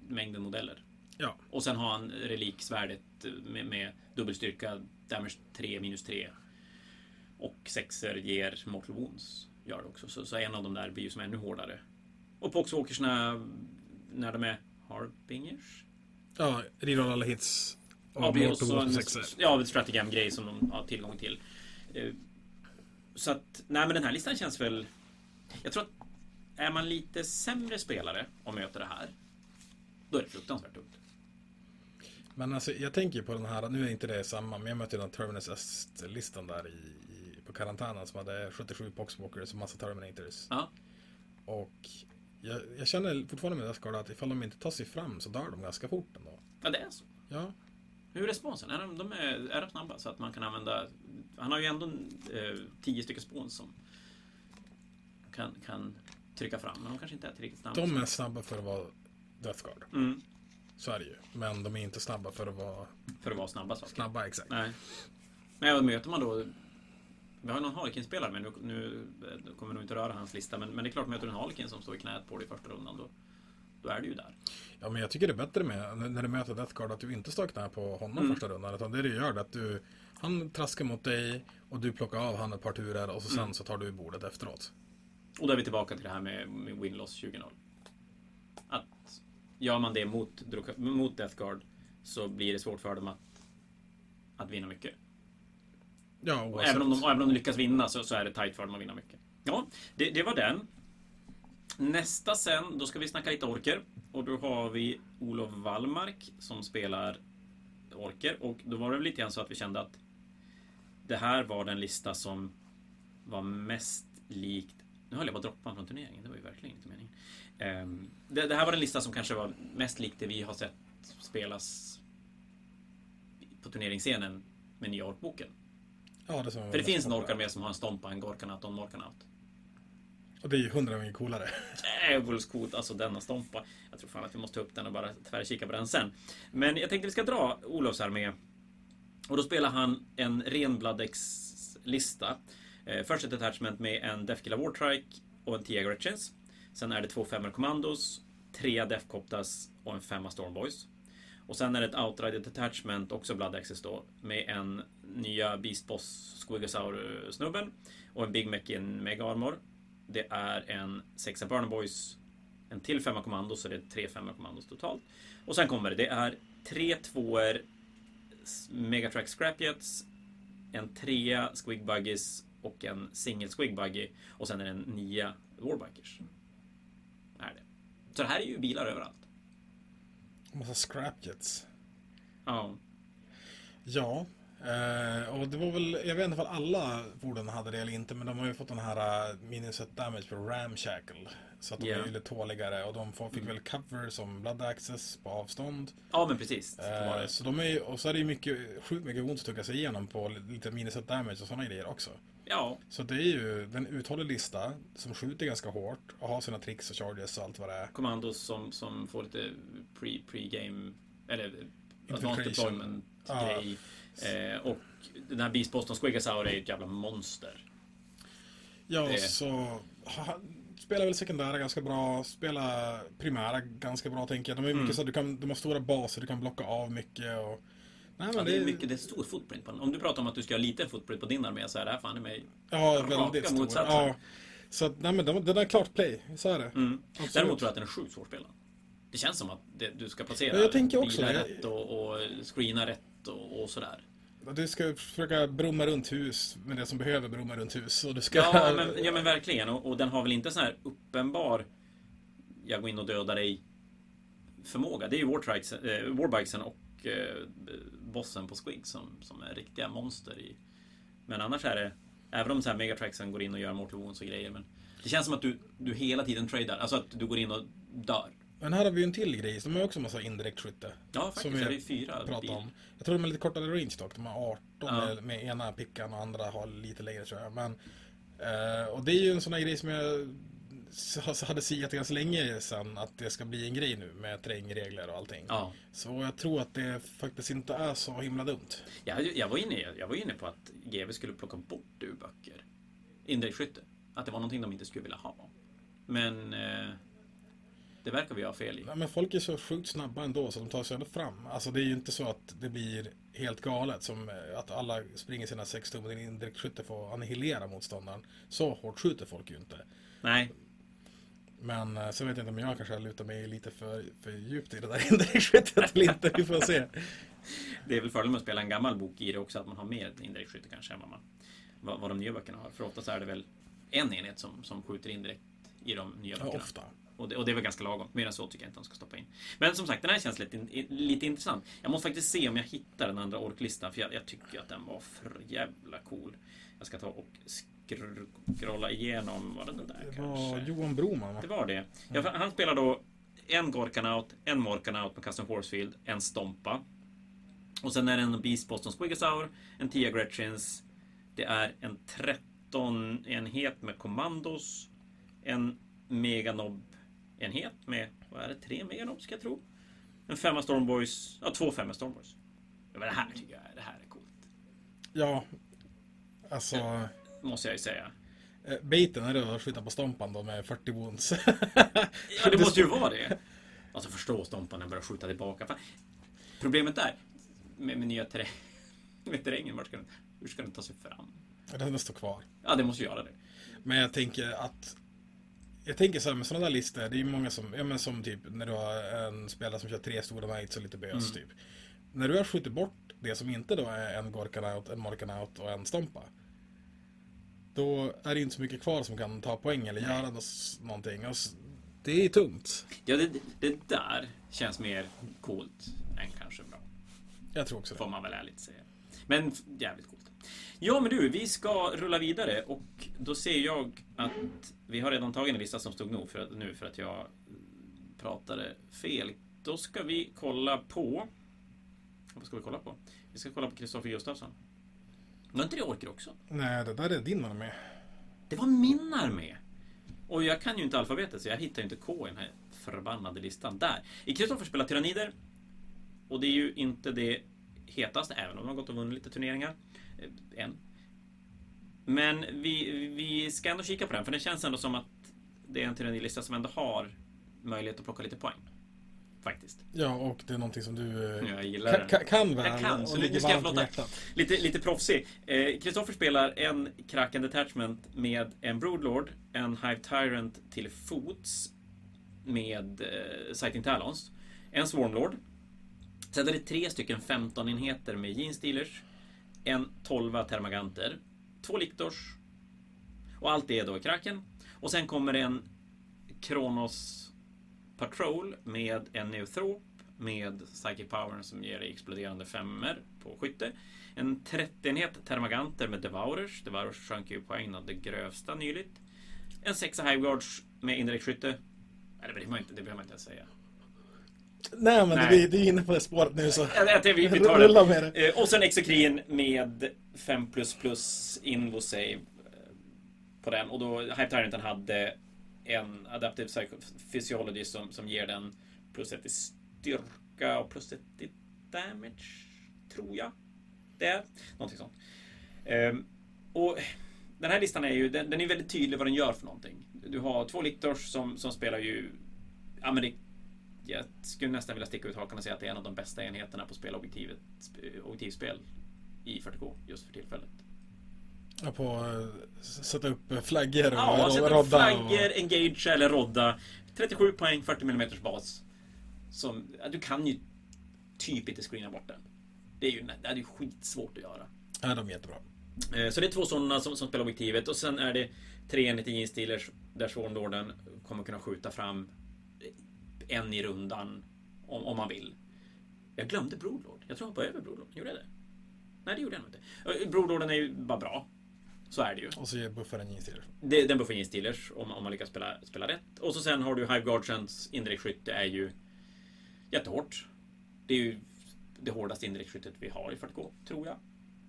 mängden modeller. ja. Och sen har han reliksvärdet med, med dubbelstyrka, damage 3, minus 3. Och sexer ger mortal wounds. Gör det också. Så, så en av de där blir ju som ännu hårdare. Och Poxwalkersna, när de är Harbingers? ja, reroll alla hits. Ja, blir också en, ja, en strategem-grej som de har tillgång till. Eh, Så att, nej men den här listan känns väl... Jag tror att är man lite sämre spelare och möter det här, då är det fruktansvärt tungt. Men alltså, jag tänker ju på den här, nu är inte det samma, men jag mötte den Terminus Est-listan där i, i, på karantänen som hade 77 Poxwalkers och massa Terminators. Ja, Och jag, jag känner fortfarande med Deathguard att ifall de inte tar sig fram så dör de ganska fort ändå. ja det är så. Ja, Hur är responsen? Är de, de är, är de snabba så att man kan använda... Han har ju ändå eh, tio stycken spåns som kan, kan trycka fram, men de kanske inte är tillräckligt snabba. de är snabba för att vara Deathguard. Mm, Så är det ju. Men de är inte snabba för att vara för att vara snabba saker. snabba exakt. Nej. Men möter man då... Vi har ju någon Harlequin-spelare men nu, nu eh, kommer nog inte röra hans lista. Men, men det är klart, möter du en Harlequin som står i knät på dig i första rundan då, då är du ju där. Ja, men jag tycker det är bättre med när du möter Deathguard att du inte står knä på honom Mm. första rundan. Utan det du gör är att du, han traskar mot dig och du plockar av han ett par turer och så sen Mm. så tar du bordet efteråt. Och då är vi tillbaka till det här med, med win-loss 20-0. Att gör man det mot, mot Death Guard så blir det svårt för dem att, att vinna mycket. Ja, Och även, om de, även om de lyckas vinna så, så är det tight för dem att vinna mycket. Ja, det, det var den. Nästa sen, då ska vi snacka lite orker. Och då har vi Olof Wallmark som spelar orker. Och då var det lite grann så att vi kände att det här var den lista som var mest likt... Nu höll jag på att droppa från turneringen, det var ju verkligen inte meningen. Ehm, det, det här var den lista som kanske var mest likt det vi har sett spelas på turneringsscenen med nya orkboken. Ja, det För det finns en orkar med som har en stompa, en gorkanat och en morkanaut. Och det är ju hundra gånger coolare. Djävulskt coolt, alltså denna stompa. Jag tror fan att vi måste ta upp den och bara tvärkika på den sen. Men jag tänkte vi ska dra Olofs armé. Och då spelar han en ren. Eh, Eh, först ett attachment med en Defkilla Wartrike och en 10 Gretchens. Sen är det två femmer Commandos, tre Defcoptas och en femma Stormboys. Och sen är det ett Outrider Detachment, också Blood Access då, med en nya Beast Boss Squigosaur-snubben och en Big Mech i en Mega Armor. Det är en sexa Burner Boys, en till Femma-kommandos så det är tre femma kommandos totalt. Och sen kommer det, det är tre tvåor Megatrack Scrapjets, en trea Squig Buggies och en single Squig Buggy. Och sen är det en nia Warbikers. Är det. Så det här är ju bilar överallt. Massa scrapjets. Ja. Ja. Eh, och det var väl, jag vet inte om alla fordon hade det eller inte, men de har ju fått den här uh, minuset damage på Ramshackle. Så att de Ja. är ju lite tåligare och de får, fick väl cover som blood access på avstånd. ja, men precis. Var Eh, så de är och så är det ju mycket, sjukt mycket ont att tugga sig igenom på lite minuset damage och sådana grejer också. Ja, Så det är ju den uthållig lista som skjuter ganska hårt och har sina tricks och charges och allt vad det är. kommandos som, som får lite pre, pre-game eller advanced deployment Ja. grej. Eh, och den här Beast Boston Squigasaur är ett jävla monster. Ja, Det- så spelar väl sekundära ganska bra, spelar primära ganska bra tänker jag. De är mycket Mm. så du kan, de har stora baser, du kan blocka av mycket och Nej, Ja, det är mycket, det är stor footprint på den. Om du pratar om att du ska ha liten footprint på din armé så är det här fan i mig... ja, väldigt stor. motsatsen. Ja. Så att, nej, men den, den är klart play. Så är det. Mm. Absolut. Däremot tror jag att den är sjukt svårspelad. Det känns som att det, du ska placera Ja, jag tänker också bilar det. rätt och, och screena rätt och, och sådär. Du ska försöka bromma runt hus med det som behöver bromma runt hus. Och du ska... Ja men, ja, men verkligen. Och, och den har väl inte sån här uppenbar jag går in och dödar dig förmåga. Det är ju eh, Warbikesen och eh, bossen på Squig som, som är riktiga monster i. Men annars är det Även om så här Megatraxen går in och gör Mortal Wounds och grejer men Det känns som att du, du hela tiden tradar. Alltså att du går in och dör. Men här har vi ju en till grej. De har ju också massa indirekt skytte. Ja Som faktiskt. vi Det är fyra Prata bil. om. Jag tror de är lite kortare range dock. De har 18 Ja. med, med ena pickan och andra har lite längre tror jag. Men, eh, och det är ju en sån här grej som jag hade siat ganska länge sedan att det ska bli en grej nu med terrängregler och allting. Ja. Så jag tror att det faktiskt inte är så himla dumt. Jag, jag, var inne, jag var inne på att GW skulle plocka bort ur böcker. Indirekt skytte. Att det var någonting de inte skulle vilja ha. Men eh, det verkar vi ha fel i. Nej, men folk är så sjukt snabba ändå så de tar sig ändå fram. Alltså det är ju inte så att det blir helt galet som eh, att alla springer sina sex tum och din indirekt skytte får annihilera motståndaren. Så hårt skjuter folk ju inte. Nej, Men eh, så vet jag inte om jag kanske lutar mig lite för, för djupt i det där indirektskyttet eller inte. Vi får se. det är väl fördelen med att spela en gammal bok i det också att man har mer indirekt skytte kanske än vad, man, vad, vad de nya böckerna har. För ofta så är det väl en enhet som, som skjuter indirekt i de nya Ja, böckerna. ofta. Och det, och det är väl ganska lagom. Mer än så tycker jag inte de ska stoppa in. Men som sagt, den här känns lite, lite intressant. Jag måste faktiskt se om jag hittar den andra orklistan. För jag, jag tycker att den var för jävla cool. Jag ska ta och skr- scrolla igenom. Var det den där Det kanske? var Johan Broman va? Det var det. Ja, han spelar då en Gorkanaut, en Morkanaut med Custom Forcefield, en Stompa. Och sen är det en Beast Boston Squigasaur, en Tia Gretchens. Det är en 13-enhet med kommandos. En Meganob-enhet med, vad är det, tre Meganob ska jag tro. En femma Stormboys, ja två femma Stormboys. Ja, men det här tycker jag, det här är coolt. Ja. Alltså. Måste jag ju säga. eh, Baiten är det att skjuta på stompan då med 40 wounds. Ja, det måste ju vara det. Alltså förstå Stompan när börjar skjuta tillbaka. Fan. Problemet där med, med nya terräng, med terrängen, vart ska den, hur ska den ta sig fram? Den står kvar. Ja, det måste göra det. Men jag tänker att jag tänker så här med sådana där listor, det är ju många som, ja men som typ när du har en spelare som kör tre stora knights och lite bös typ. När du har skjutit bort det som inte då är en Gorkanaut, en Morkanaut och en Stompa. Då är det inte så mycket kvar som kan ta poäng eller göra någonting. Och det är tungt. Ja, det, det där känns mer coolt än kanske bra. Jag tror också Får det. man väl ärligt säga. Men jävligt coolt. Ja, men du, vi ska rulla vidare och då ser jag att vi har redan tagit en lista som stod nog för att, nu för att jag pratade fel. Då ska vi kolla på... Vad ska vi kolla på? Vi ska kolla på Kristoffer Gustafsson. Var inte det Orker också? Nej, det där är din armé. Det var min armé! Och jag kan ju inte alfabetet så jag hittar ju inte K i den här förbannade listan. Där! I Kristoffer spelar Tyrannider. Och det är ju inte det hetaste, även om de har gått och vunnit lite turneringar. Eh, Än. Men vi, vi ska ändå kika på den, för det känns ändå som att det är en tyrannilista som ändå har möjlighet att plocka lite poäng. Faktiskt. Ja, och det är någonting som du eh, Jag gillar ka- den. ka- kan väl Jag kan, så nu ska jag hjärtat. Lite, lite proffsig. Eh, Kristoffer spelar en Kraken Detachment med en Broodlord, en Hive Tyrant till fots med eh, Sighting Talons, en Swarmlord. Sen är det tre stycken 15-enheter med Gene Stealers, en 12 Termaganter, två Lictors och allt det är då i Kraken. Och sen kommer det en Kronos Patrol med en Neuthrop med Psychic Power som ger dig exploderande femmer på skytte. En 30-enhet Termaganter med Devourers. Devourers sjönk ju poäng av det grövsta nyligt. En sexa Hiveguards med indirekt skytte. Nej, det behöver man inte, det behöver man inte ens säga. Nej, men Nej. Du är inne på det spåret nu så. Jag, jag, vi, vi tar den. med det. Eh, Och sen Exokrin med 5 Invo Save eh, på den. Och då Hype Tyranten hade en Adaptive Physiology som, som ger den plus ett i styrka och plus ett i damage. Tror jag. Det är någonting sånt. Ehm, och den här listan är ju den, den är väldigt tydlig vad den gör för någonting. Du har två Littors som, som spelar ju ja, men det jag skulle nästan vilja sticka ut hakan och säga att det är en av de bästa enheterna på spelobjektivet, eh, objektivspel i 40K just för tillfället. På att sätta upp flaggor och Ja, sätta upp rodda. flaggor, och... engage eller rodda. 37 poäng, 40 mm bas. Som, ja, du kan ju typ inte screena bort den. Det är ju, det är ju skitsvårt att göra. Ja, de är jättebra. Eh, Så det är två sådana som, som spelar objektivet och sen är det tre enheter Gene Steelers där Swarmlorden kommer kunna skjuta fram en i rundan om, om man vill. Jag glömde Broodlord. Jag tror jag hoppade över Broodlord. Gjorde jag det? Nej, det gjorde jag nog inte. Eh, Broodlorden är ju bara bra. Så är det ju. Och så ger buffaren Gene Det, den buffar Gene Steelers om, om man lyckas spela, spela rätt. Och så sen har du Hive Guardians indirekt skytte är ju jättehårt. Det är ju det hårdaste indirekt skyttet vi har i 40K, tror jag.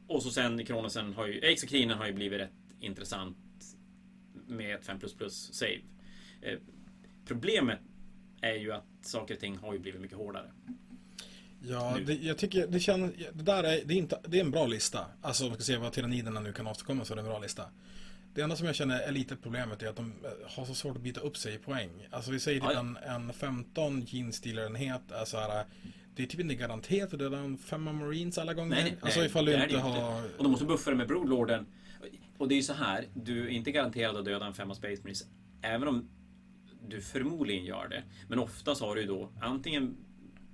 Och så sen Kronosen har ju, Exokrinen har ju blivit rätt intressant med ett 5 save. Eh, problemet är ju att saker och ting har ju blivit mycket hårdare. Ja, det, jag tycker det känns, det där är, det är, inte, det är en bra lista. Alltså om man ska se vad tyranniderna nu kan åstadkomma så är det en bra lista. Det enda som jag känner är lite problemet är att de eh, har så svårt att byta upp sig i poäng. Alltså vi säger typ en, en 15 genstealer-enhet är så här, det är typ inte garanterat att döda en femma marines alla gånger. Nej, nej, alltså nej, ifall du inte har... Och de måste buffa det med Broodlorden. Och det är ju så här, du är inte garanterad att döda en femma Space Marines. Även om du förmodligen gör det. Men oftast har du ju då antingen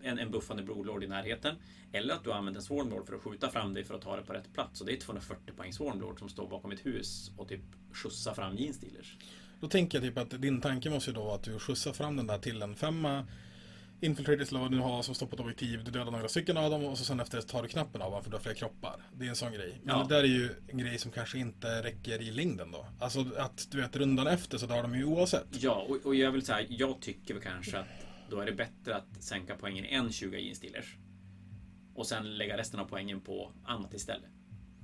en, en buffande Broodlord i närheten. Eller att du använder en Swarmlord för att skjuta fram dig för att ta det på rätt plats. Och det är 240 poäng Swarmlord som står bakom ett hus och typ skjutsar fram Gene Stealers. Då tänker jag typ att din tanke måste ju då vara att du skjutsar fram den där till en femma. Infiltrators eller vad du har som står på ett objektiv. Du dödar några stycken av dem och så sen efter det tar du knappen av dem för du har fler kroppar. Det är en sån grej. Men Ja. det där är ju en grej som kanske inte räcker i längden då. Alltså att du vet rundan efter så dör de ju oavsett. Ja, och, och jag vill säga, jag tycker väl kanske att då är det bättre att sänka poängen en 20 Gene Och sen lägga resten av poängen på annat istället.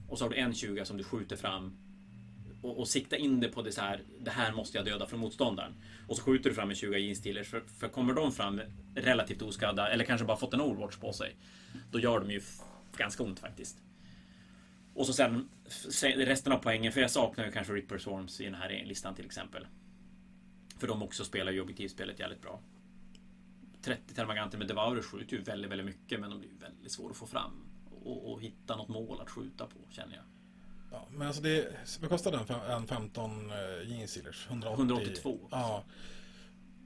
Och så har du en 20 som du skjuter fram och, och sikta in det på det så här. Det här måste jag döda från motståndaren. Och så skjuter du fram en 20 Gene För, för kommer de fram relativt oskadda eller kanske bara fått en Overwatch på sig. Då gör de ju ganska ont faktiskt. Och så sen resten av poängen. För jag saknar ju kanske Ripper Swarms i den här listan till exempel. För de också spelar ju objektivspelet jävligt bra. 30 termaganter med Devourers skjuter ju väldigt, väldigt mycket men de blir väldigt svåra att få fram. Och, och hitta något mål att skjuta på känner jag. Ja, men alltså det, vad kostar en, fem- en 15 uh, Gene Stealers? 180? 182. Ja.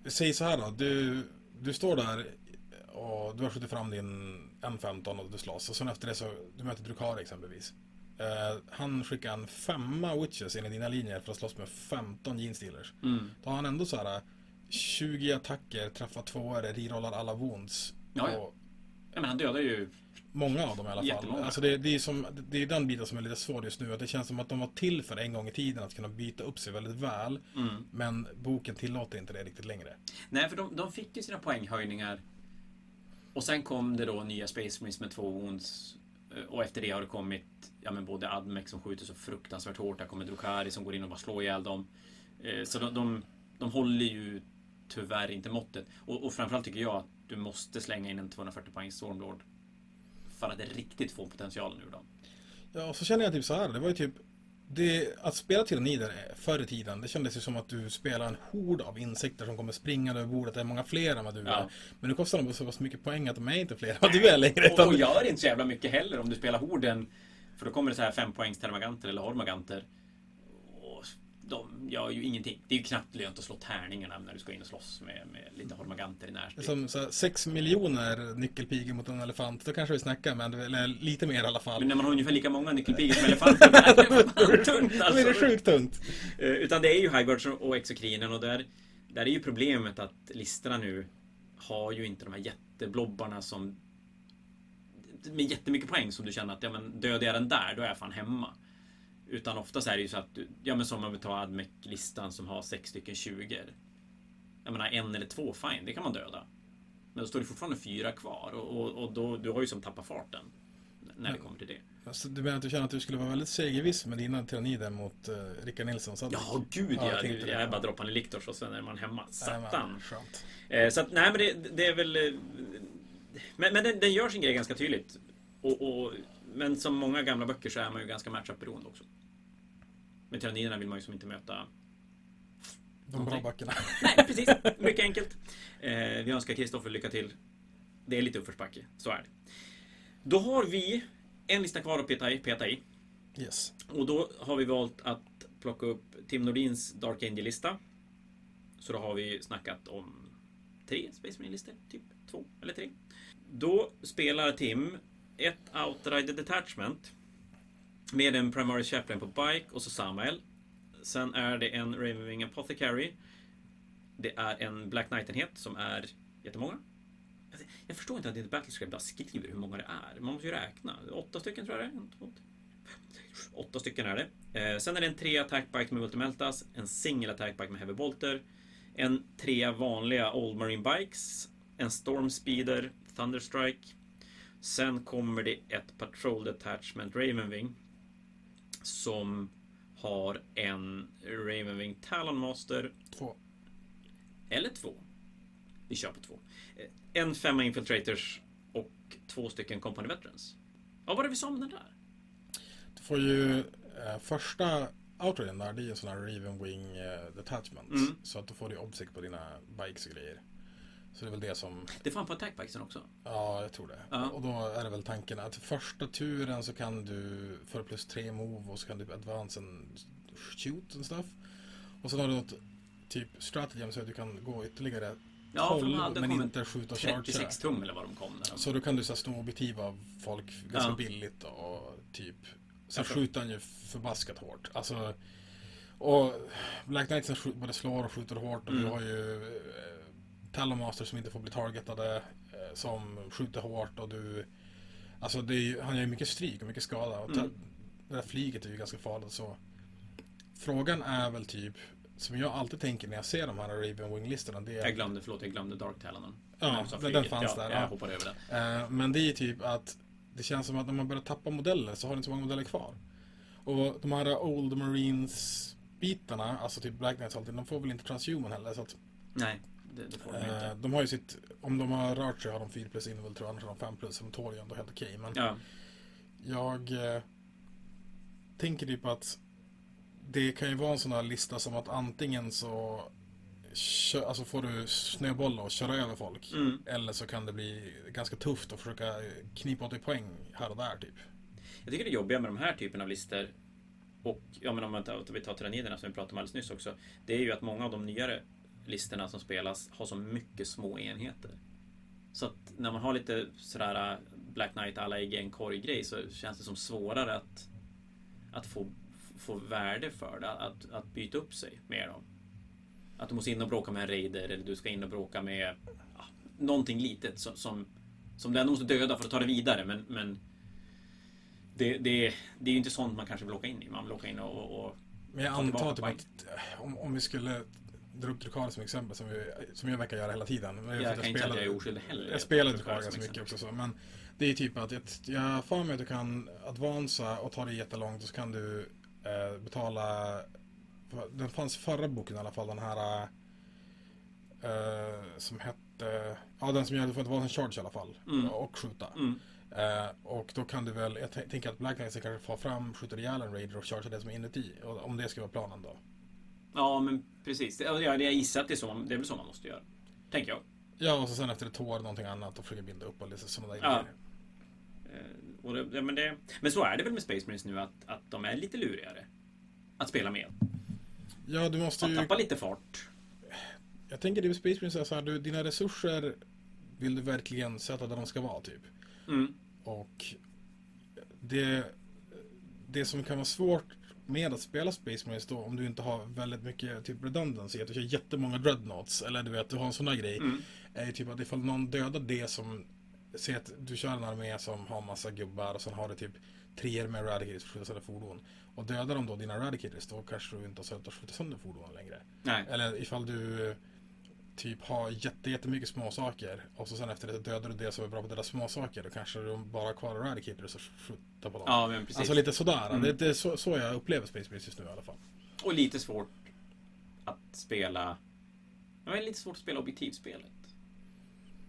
Säg så här då. Du, du står där och du har skjutit fram din M15 och du slåss. Och sen efter det så, du möter Drukari exempelvis. Eh, han skickar en femma witches in i dina linjer för att slåss med 15 Gene Stealers. Mm. Då har han ändå så här 20 attacker, träffar tvåor, rerollar alla wounds. Ja, ja. Men han dödar ju... Många av dem i alla fall. Alltså det, det, är som, det är den biten som är lite svår just nu. Att det känns som att de var till för en gång i tiden att kunna byta upp sig väldigt väl. Mm. Men boken tillåter inte det riktigt längre. Nej, för de, de fick ju sina poänghöjningar. Och sen kom det då nya Space Marines med två wounds. Eh, Och efter det har det kommit ja, men både Admec som skjuter så fruktansvärt hårt. Där kommer Drukari som går in och bara slår ihjäl dem. Eh, Så de, de, de håller ju tyvärr inte måttet. Och, och framförallt tycker jag att du måste slänga in en 240 poängs Stormlord. För att riktigt få potentialen ur dem. Ja, och så känner jag typ så här. Det var ju typ det, att spela tyrannider förr i tiden, det kändes ju som att du spelar en hord av insekter som kommer springa över bordet. Det är många fler än vad du Ja. är. Men nu kostar de så pass mycket poäng att de är inte fler än vad du är längre. Och, Utan, och gör inte så jävla mycket heller om du spelar horden. För då kommer det så här 5 poängs termaganter eller hormaganter. De gör ju ingenting. Det är ju knappt lönt att slå tärningarna när du ska in och slåss med, med lite hormaganter i närstrid. som så 6 miljoner nyckelpigor mot en elefant, då kanske vi snackar, men eller lite mer i alla fall. Men när man har ungefär lika många nyckelpigor som elefanter, det är fan tungt Då är det alltså. sjukt tungt. Eh, Utan det är ju Highguards och Exokrinen och där, där är ju problemet att listorna nu har ju inte de här jätteblobbarna som med jättemycket poäng som du känner att ja, men dödar jag den där, då är jag fan hemma. Utan oftast är det ju så att ja men som om vi tar Admec-listan som har sex stycken 20 Jag menar en eller två, fine, det kan man döda. Men då står det fortfarande fyra kvar och, och, och då, du har ju som tappat farten. När det kommer till det. Alltså, du menar att du känner att du skulle vara väldigt segerviss med dina tyrannider mot uh, Rickard Nilsson? Så att- Ja, gud Ja, jag. Jag, jag bara droppar en Liktors och sen är man hemma. Satan. men. Eh, Så att, nej men det, det är väl... eh, Men, men den, den gör sin grej ganska tydligt. Och, och, men som många gamla böcker så är man ju ganska matchup-beroende också. Med tyranniderna vill man ju som inte möta... De bra backarna. Nej, precis. Mycket enkelt. Eh, vi önskar Kristoffer lycka till. Det är lite uppförsbacke, så är det. Då har vi en lista kvar att peta i. Peta i. Yes. Och då har vi valt att plocka upp Tim Nordins Dark Angel-lista. Så då har vi snackat om tre Space Marine-listor, typ två eller tre. Då spelar Tim ett Outrider Detachment med en Primary Chaplain på Bike och så Samuel. Sen är det en Ravenwing Apothecary. Det är en Black Knight-enhet som är jättemånga. Alltså, jag förstår inte att inte Battlescribe bara skriver hur många det är. Man måste ju räkna. Åtta stycken tror jag det är. En, två, Åtta stycken är det. Eh, sen är det en tre attackbike med Multimeltas, en single attackbike med Heavy Bolter, en tre vanliga Old Marine Bikes, en Storm Speeder, Thunderstrike. Sen kommer det ett Patrol Detachment Ravenwing som har en Ravenwing Talonmaster Två. eller två. Vi kör på två. Eh, En femma Infiltrators och två stycken Company Veterans. Vad var det vi sa om den där? Du får ju eh, första outraden där, det är en sån här Ravenwing eh, detachment. Mm. Så att då får du obsikt på dina bikes och grejer. Så det är väl det som, Det är fan på attackbikesen också. ja jag tror det. Ja. Och då är det väl tanken att första turen så kan du få plus tre move och så kan du advance and shoot and stuff. Och sen har du ett typ strategem så att du kan gå ytterligare Ja, för 12 de hade men inte skjuta och chargea. 36 tum eller vad de kom där. Så då kan du så här, sno objektiv av folk ganska Ja. billigt och typ Sen skjuter han ju förbaskat hårt. Alltså Och Black Knights skjut- både slår och skjuter hårt och Mm. du har ju Talonmaster som inte får bli targetade eh, Som skjuter hårt och du Alltså det är, ju- han gör ju mycket stryk och mycket skada och Mm. Det där flyget är ju ganska farligt så Frågan är väl typ Som jag alltid tänker när jag ser de här Ravenwing-listorna det är Jag glömde, förlåt, jag glömde Dark Talonen. Ja, den- den fanns ja, där, Jag ja. hoppade över den. Eh, Men det är typ att det känns som att när man börjar tappa modeller så har du inte så många modeller kvar. Och de här Old Marines bitarna, alltså typ Black Knights och allting, de får väl inte Transhuman heller. Så att, Nej, det, det får de eh, inte. de har ju sitt, om de har rört sig har de 4 plus innovel tror jag, annars har de 5 plus. Så de tål ju ändå helt okej. Men Ja, jag eh, tänker typ att det kan ju vara en sån här lista som att antingen så kö- alltså får du snöbolla och köra över folk. mm. Eller så kan det bli ganska tufft att försöka knipa åt dig poäng här och där typ. Jag tycker det jobbiga med de här typen av listor och ja, men om man tar, om vi tar tyranniderna som vi pratade om alldeles nyss också. Det är ju att många av de nyare listorna som spelas har så mycket små enheter. Så att när man har lite sådär äh, Black Knight alla i en korg-grej så känns det som svårare att, att få, få värde för det. Att, att byta upp sig med dem. Att du måste in och bråka med en raider eller du ska in och bråka med ja, någonting litet som, som, som du ändå måste döda för att ta det vidare. Men, men det, det, det är ju inte sånt man kanske vill åka in i. Man vill åka in och... och Men jag Ta antar typ att om, om vi skulle dra upp Drukari som exempel som, vi, som jag verkar göra hela tiden. Men jag att kan inte säga att jag är oskyldig heller. Jag spelar som ganska mycket exempel. också så. Men det är typ att jag, jag för mig att du kan advansa och ta det jättelångt och så kan du eh, betala Den fanns förra boken i alla fall den här eh, Som hette Ja den som gör att du får advance charge i alla fall. Mm. Och skjuta. Mm. Eh, och då kan du väl, jag tänker att Black Knights kanske får fram, skjuter ihjäl en Raider och chargear det som är inuti. Och, om det ska vara planen då. Ja, men precis. Ja, jag gissar att det är, så, man- det är väl så man måste göra. Tänker jag. Ja, och så sen efter ett år någonting annat och försöka binda upp och lite sådana där Ja. grejer. Eh, Och det, ja, men, det, men så är det väl med Space Marines nu att, att de är lite lurigare. Att spela med. Ja, du måste Att ju... tappa lite fart. Jag tänker det med Space Marines är så här, du, dina resurser vill du verkligen sätta där de ska vara typ. Mm. Och det, det som kan vara svårt med att spela Space Marines då om du inte har väldigt mycket typ redundancy, att du kör jättemånga dreadnoughts eller du vet, du har en sån där grej. Mm. är ju typ att ifall någon dödar det som Säg att du kör en armé som har massa gubbar och sen har du typ treor med eradicators för att skjuta fordon. Och dödar de då dina eradicators då kanske du inte har sett att skjuta sönder fordonen längre. Nej. Eller ifall du typ har jätte, jättemycket småsaker och så sen efter det dödar du det som är bra på döda småsaker då kanske du bara kvar eradicators och skjuta på dem. Ja, men precis. Alltså lite sådär. Mm. Det, det är så, så jag upplever Space Marines just nu i alla fall. Och lite svårt att spela... Ja, men lite svårt att spela objektivspelet.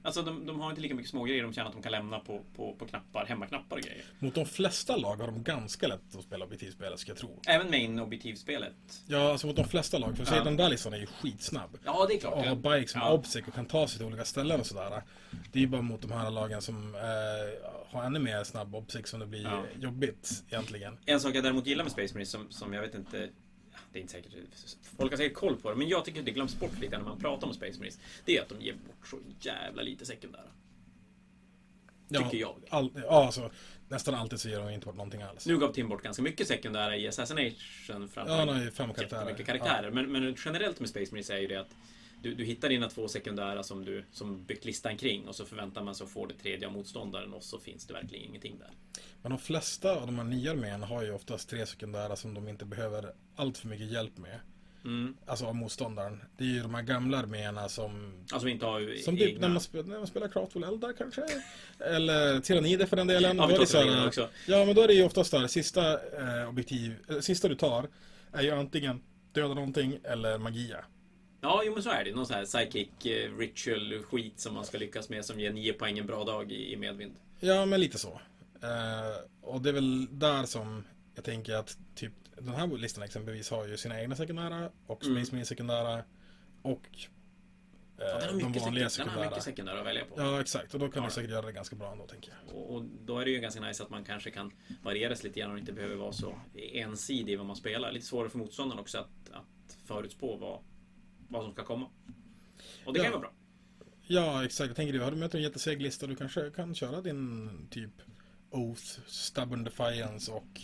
Alltså de, de har inte lika mycket smågrejer de känner att de kan lämna på, på, på knappar, hemmaknappar och grejer. Mot de flesta lag har de ganska lätt att spela objektivspelet, ska jag tro. Även main objektivspelet. Ja, alltså mot de flesta lag. För Ja. ja. den där listan är ju skitsnabb. Ja, det är klart. Och har bikes som Ja. obsec och kan ta sig till olika ställen och sådär. Det är ju bara mot de här lagen som eh, har ännu mer snabb obsec som det blir Ja. jobbigt egentligen. En sak jag däremot gillar med Space Marines som, som jag vet inte ja, det är inte säkert, folk har säkert koll på det, men jag tycker det glöms bort lite när man pratar om Space Marines. Det är att de ger bort så jävla lite sekundära. Tycker jag. All, ja, alltså, nästan alltid så ger de inte bort någonting alls. Nu gav Tim bort ganska mycket sekundära i Assassination för att Ja, ju fem karaktärer. jättemycket karaktärer. Men, men generellt med Space Marines är ju det att du, du hittar dina två sekundära som du som byggt listan kring och så förväntar man sig att få det tredje av motståndaren och så finns det verkligen ingenting där. Men de flesta av de här nya arméerna har ju oftast tre sekundära som de inte behöver allt för mycket hjälp med. Mm. Alltså av motståndaren. Det är ju de här gamla arméerna som Alltså inte har Som typ egna... när man, spelar, när man spelar Craftful Eldar kanske? Eller Tyrannider för den delen. Ja, vi tar också. Ja, men då är det ju oftast där, sista eh, objektiv, eh, sista du tar är ju antingen döda någonting eller magia. Ja, jo men så är det. Någon sån här psychic eh, ritual skit som man ska lyckas med som ger 9 poäng en bra dag i, medvind. Ja, men lite så. Eh, och det är väl där som jag tänker att typ den här listan exempelvis har ju sina egna sekundära och Mm. Space Marine sekundära och eh, Ja, de vanliga sekund... den har sekundära. mycket sekundära att välja på. Ja, exakt. Och då kan Ja. du säkert göra det ganska bra ändå, tänker jag. Och, och då är det ju ganska nice att man kanske kan variera sig lite grann och inte behöver vara så ensidig i vad man spelar. Lite svårare för motståndaren också att, att förutspå vad, vad som ska komma. Och det kan Ja. ju vara bra. Ja, exakt. Jag tänker du, har du mött en jätteseg lista, du kanske kan köra din typ Oath, Stubborn Defiance och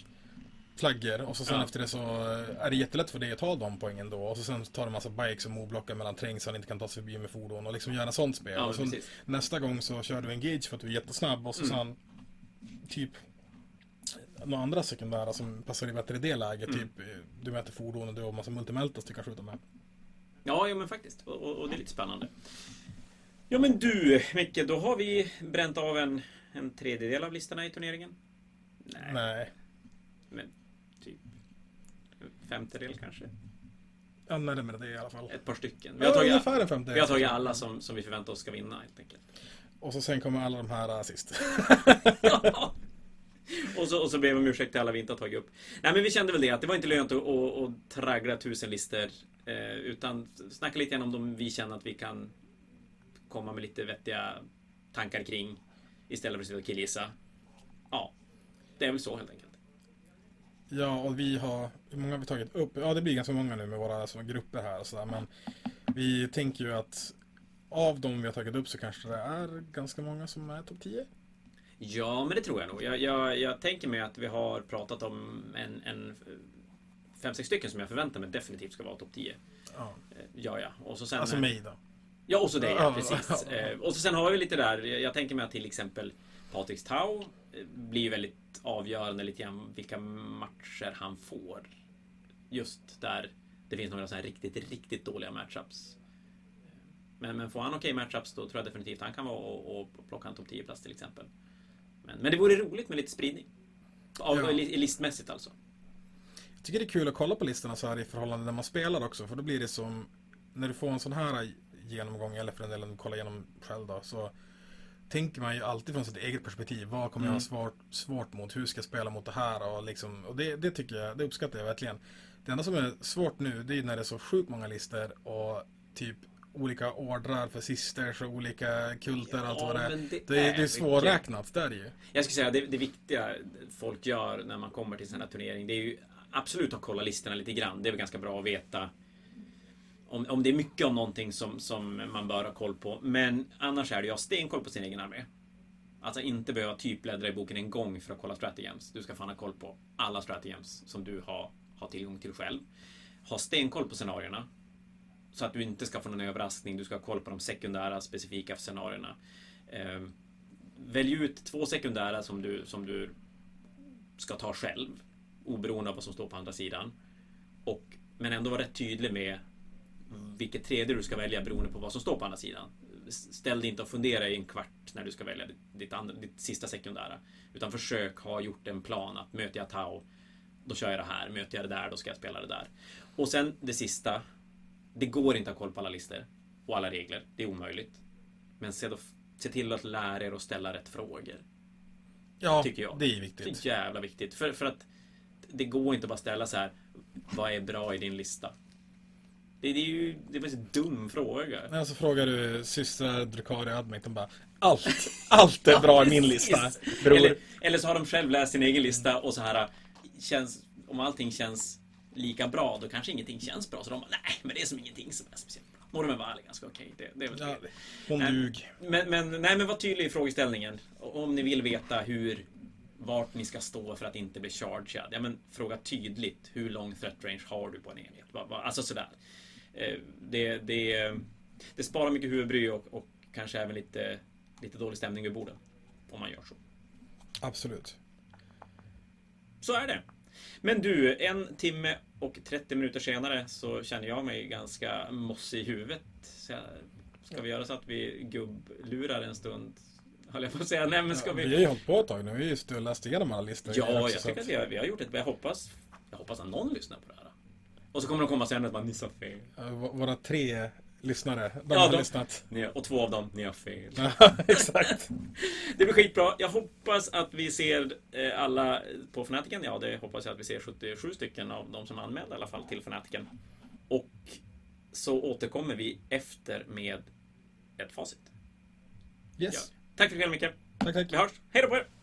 flaggor. Och så sen Ja. efter det så eh, är det jättelätt för dig att ta de poängen då. Och så sen tar du en massa bikes och movblockar mellan terräng så han inte kan ta sig förbi med fordon och liksom göra sånt spel. Ja, och så precis. nästa gång så kör du engage för att du är jättesnabb och så Mm. sen typ några andra sekundära som passar dig bättre i det läget. Mm. Typ eh, du möter fordon och du har massa multimeltas du kan skjuta med. Ja, ja men faktiskt. Och, och, och det är lite spännande. Ja men du, Micke, då har vi bränt av en, en tredjedel av listorna i turneringen. Nej, Nej. men typ en femtedel kanske. Ja, närmare det i alla fall. Ett par stycken. Vi har Ja, tagit, ungefär en femtedel. vi har tagit alla som, som vi förväntar oss ska vinna helt enkelt. Och så sen kommer alla de här äh, sist. och, så, och så ber vi om ursäkt till alla vi inte har tagit upp. Nej men vi kände väl det att det var inte lönt att, att, att traggla tusen listor. Eh, utan snacka lite grann om de vi känner att vi kan komma med lite vettiga tankar kring. Istället för att sitta och killgissa. Ja, det är väl så helt enkelt. Ja, och vi har... Hur många har vi tagit upp? Ja, det blir ganska många nu med våra små grupper här och sådär. Men vi tänker ju att av de vi har tagit upp så kanske det är ganska många som är topp 10. Ja, men det tror jag nog. Jag, jag, jag tänker mig att vi har pratat om en, en fem, sex stycken som jag förväntar mig definitivt ska vara topp 10. Ja. Eh, Ja, ja. Och så sen... Alltså mig då. Ja, och så det, ja, precis. Eh, Och så sen har vi lite där, jag tänker mig att till exempel Patriks Tau eh, blir ju väldigt avgörande lite grann vilka matcher han får. Just där det finns några så här riktigt, riktigt dåliga matchups. Men, men får han okej matchups då tror jag definitivt han kan vara och, och plocka en topp 10-plats till exempel. Men, men det vore roligt med lite spridning. Av, Ja. li- Listmässigt alltså. Tycker det är kul att kolla på listorna så här i förhållande när man spelar också. För då blir det som... När du får en sån här genomgång, eller för den delen kolla igenom själv då. Så tänker man ju alltid från sitt eget perspektiv. Vad kommer jag ha svårt, svårt mot? Hur ska jag spela mot det här? Och, liksom, och det, det tycker jag, det uppskattar jag verkligen. Det enda som är svårt nu, det är när det är så sjukt många listor och typ olika ordrar för sisters och olika kulter och allt Ja, vad det är. det Det, är- det är svårräknat, det är det ju. Jag skulle säga det, det viktiga folk gör när man kommer till här turnering det är ju absolut ha kollat listorna lite grann. Det är väl ganska bra att veta om, om det är mycket om någonting som, som man bör ha koll på. Men annars är det ju att ha stenkoll på sin egen armé. Alltså inte behöva typbläddra i boken en gång för att kolla strategems. Du ska fan ha koll på alla strategems som du har, har tillgång till själv. Ha stenkoll på scenarierna. Så att du inte ska få någon överraskning. Du ska ha koll på de sekundära specifika scenarierna. Eh, välj ut två sekundära som du, som du ska ta själv. Oberoende av vad som står på andra sidan. Och, men ändå vara rätt tydlig med vilket tredje du ska välja beroende på vad som står på andra sidan. Ställ dig inte och fundera i en kvart när du ska välja ditt, andra, ditt sista sekundära. Utan försök ha gjort en plan att möter jag Tau, då kör jag det här. Möter jag det där, då ska jag spela det där. Och sen det sista. Det går inte att ha koll på alla listor och alla regler. Det är omöjligt. Men se då se till att lära er att ställa rätt frågor. Ja, Tycker jag. det är Det viktigt. är jävla viktigt. För, för att det går inte bara att ställa så här. Vad är bra i din lista? Det, det är ju det är bara en dum fråga. Men så frågar du systrar Drukari Admec, de bara Allt, allt är bra i min lista, bror. Eller, eller så har de själv läst sin egen lista och så här känns, om allting känns lika bra, då kanske ingenting känns bra. Så de bara, nej, men det är som ingenting som är speciellt bra. Mormen var ärlig ganska okej. Det, det är väl Ja, hon Nej. dug. Men, men, nej, men var tydlig i frågeställningen. Om ni vill veta hur vart ni ska stå för att inte bli chargead. Ja, men fråga tydligt. Hur lång threat range har du på en enhet? Alltså sådär. Eh, Det, det, det sparar mycket huvudbry och, och kanske även lite, lite dålig stämning vid borden. Om man gör så. Absolut. Så är det. Men du, en timme och 30 minuter senare så känner jag mig ganska mossig i huvudet. Så ska vi göra så att vi gubblurar en stund? Höll jag på att säga. Nej, men ska Ja, vi... vi har ju hållit på ett tag nu, vi har just läst igenom alla listor. Ja, jag tycker att vi har, vi har gjort ett... Jag hoppas, jag hoppas att någon lyssnar på det här. Och så kommer de komma sen att man ni sa fel. Ja, Våra tre lyssnare, de Ja, har de- lyssnat. Och två av dem, ni har fel. Ja, exakt. Det blir skitbra. Jag hoppas att vi ser eh, alla på Fanatiken. Ja, det hoppas jag att vi ser 77 stycken av de som är anmälda i alla fall till Fanatiken. Och så återkommer vi efter med ett facit. Yes. Tack för ikväll Micke. Tack, tack. Vi hörs. Hej då på er!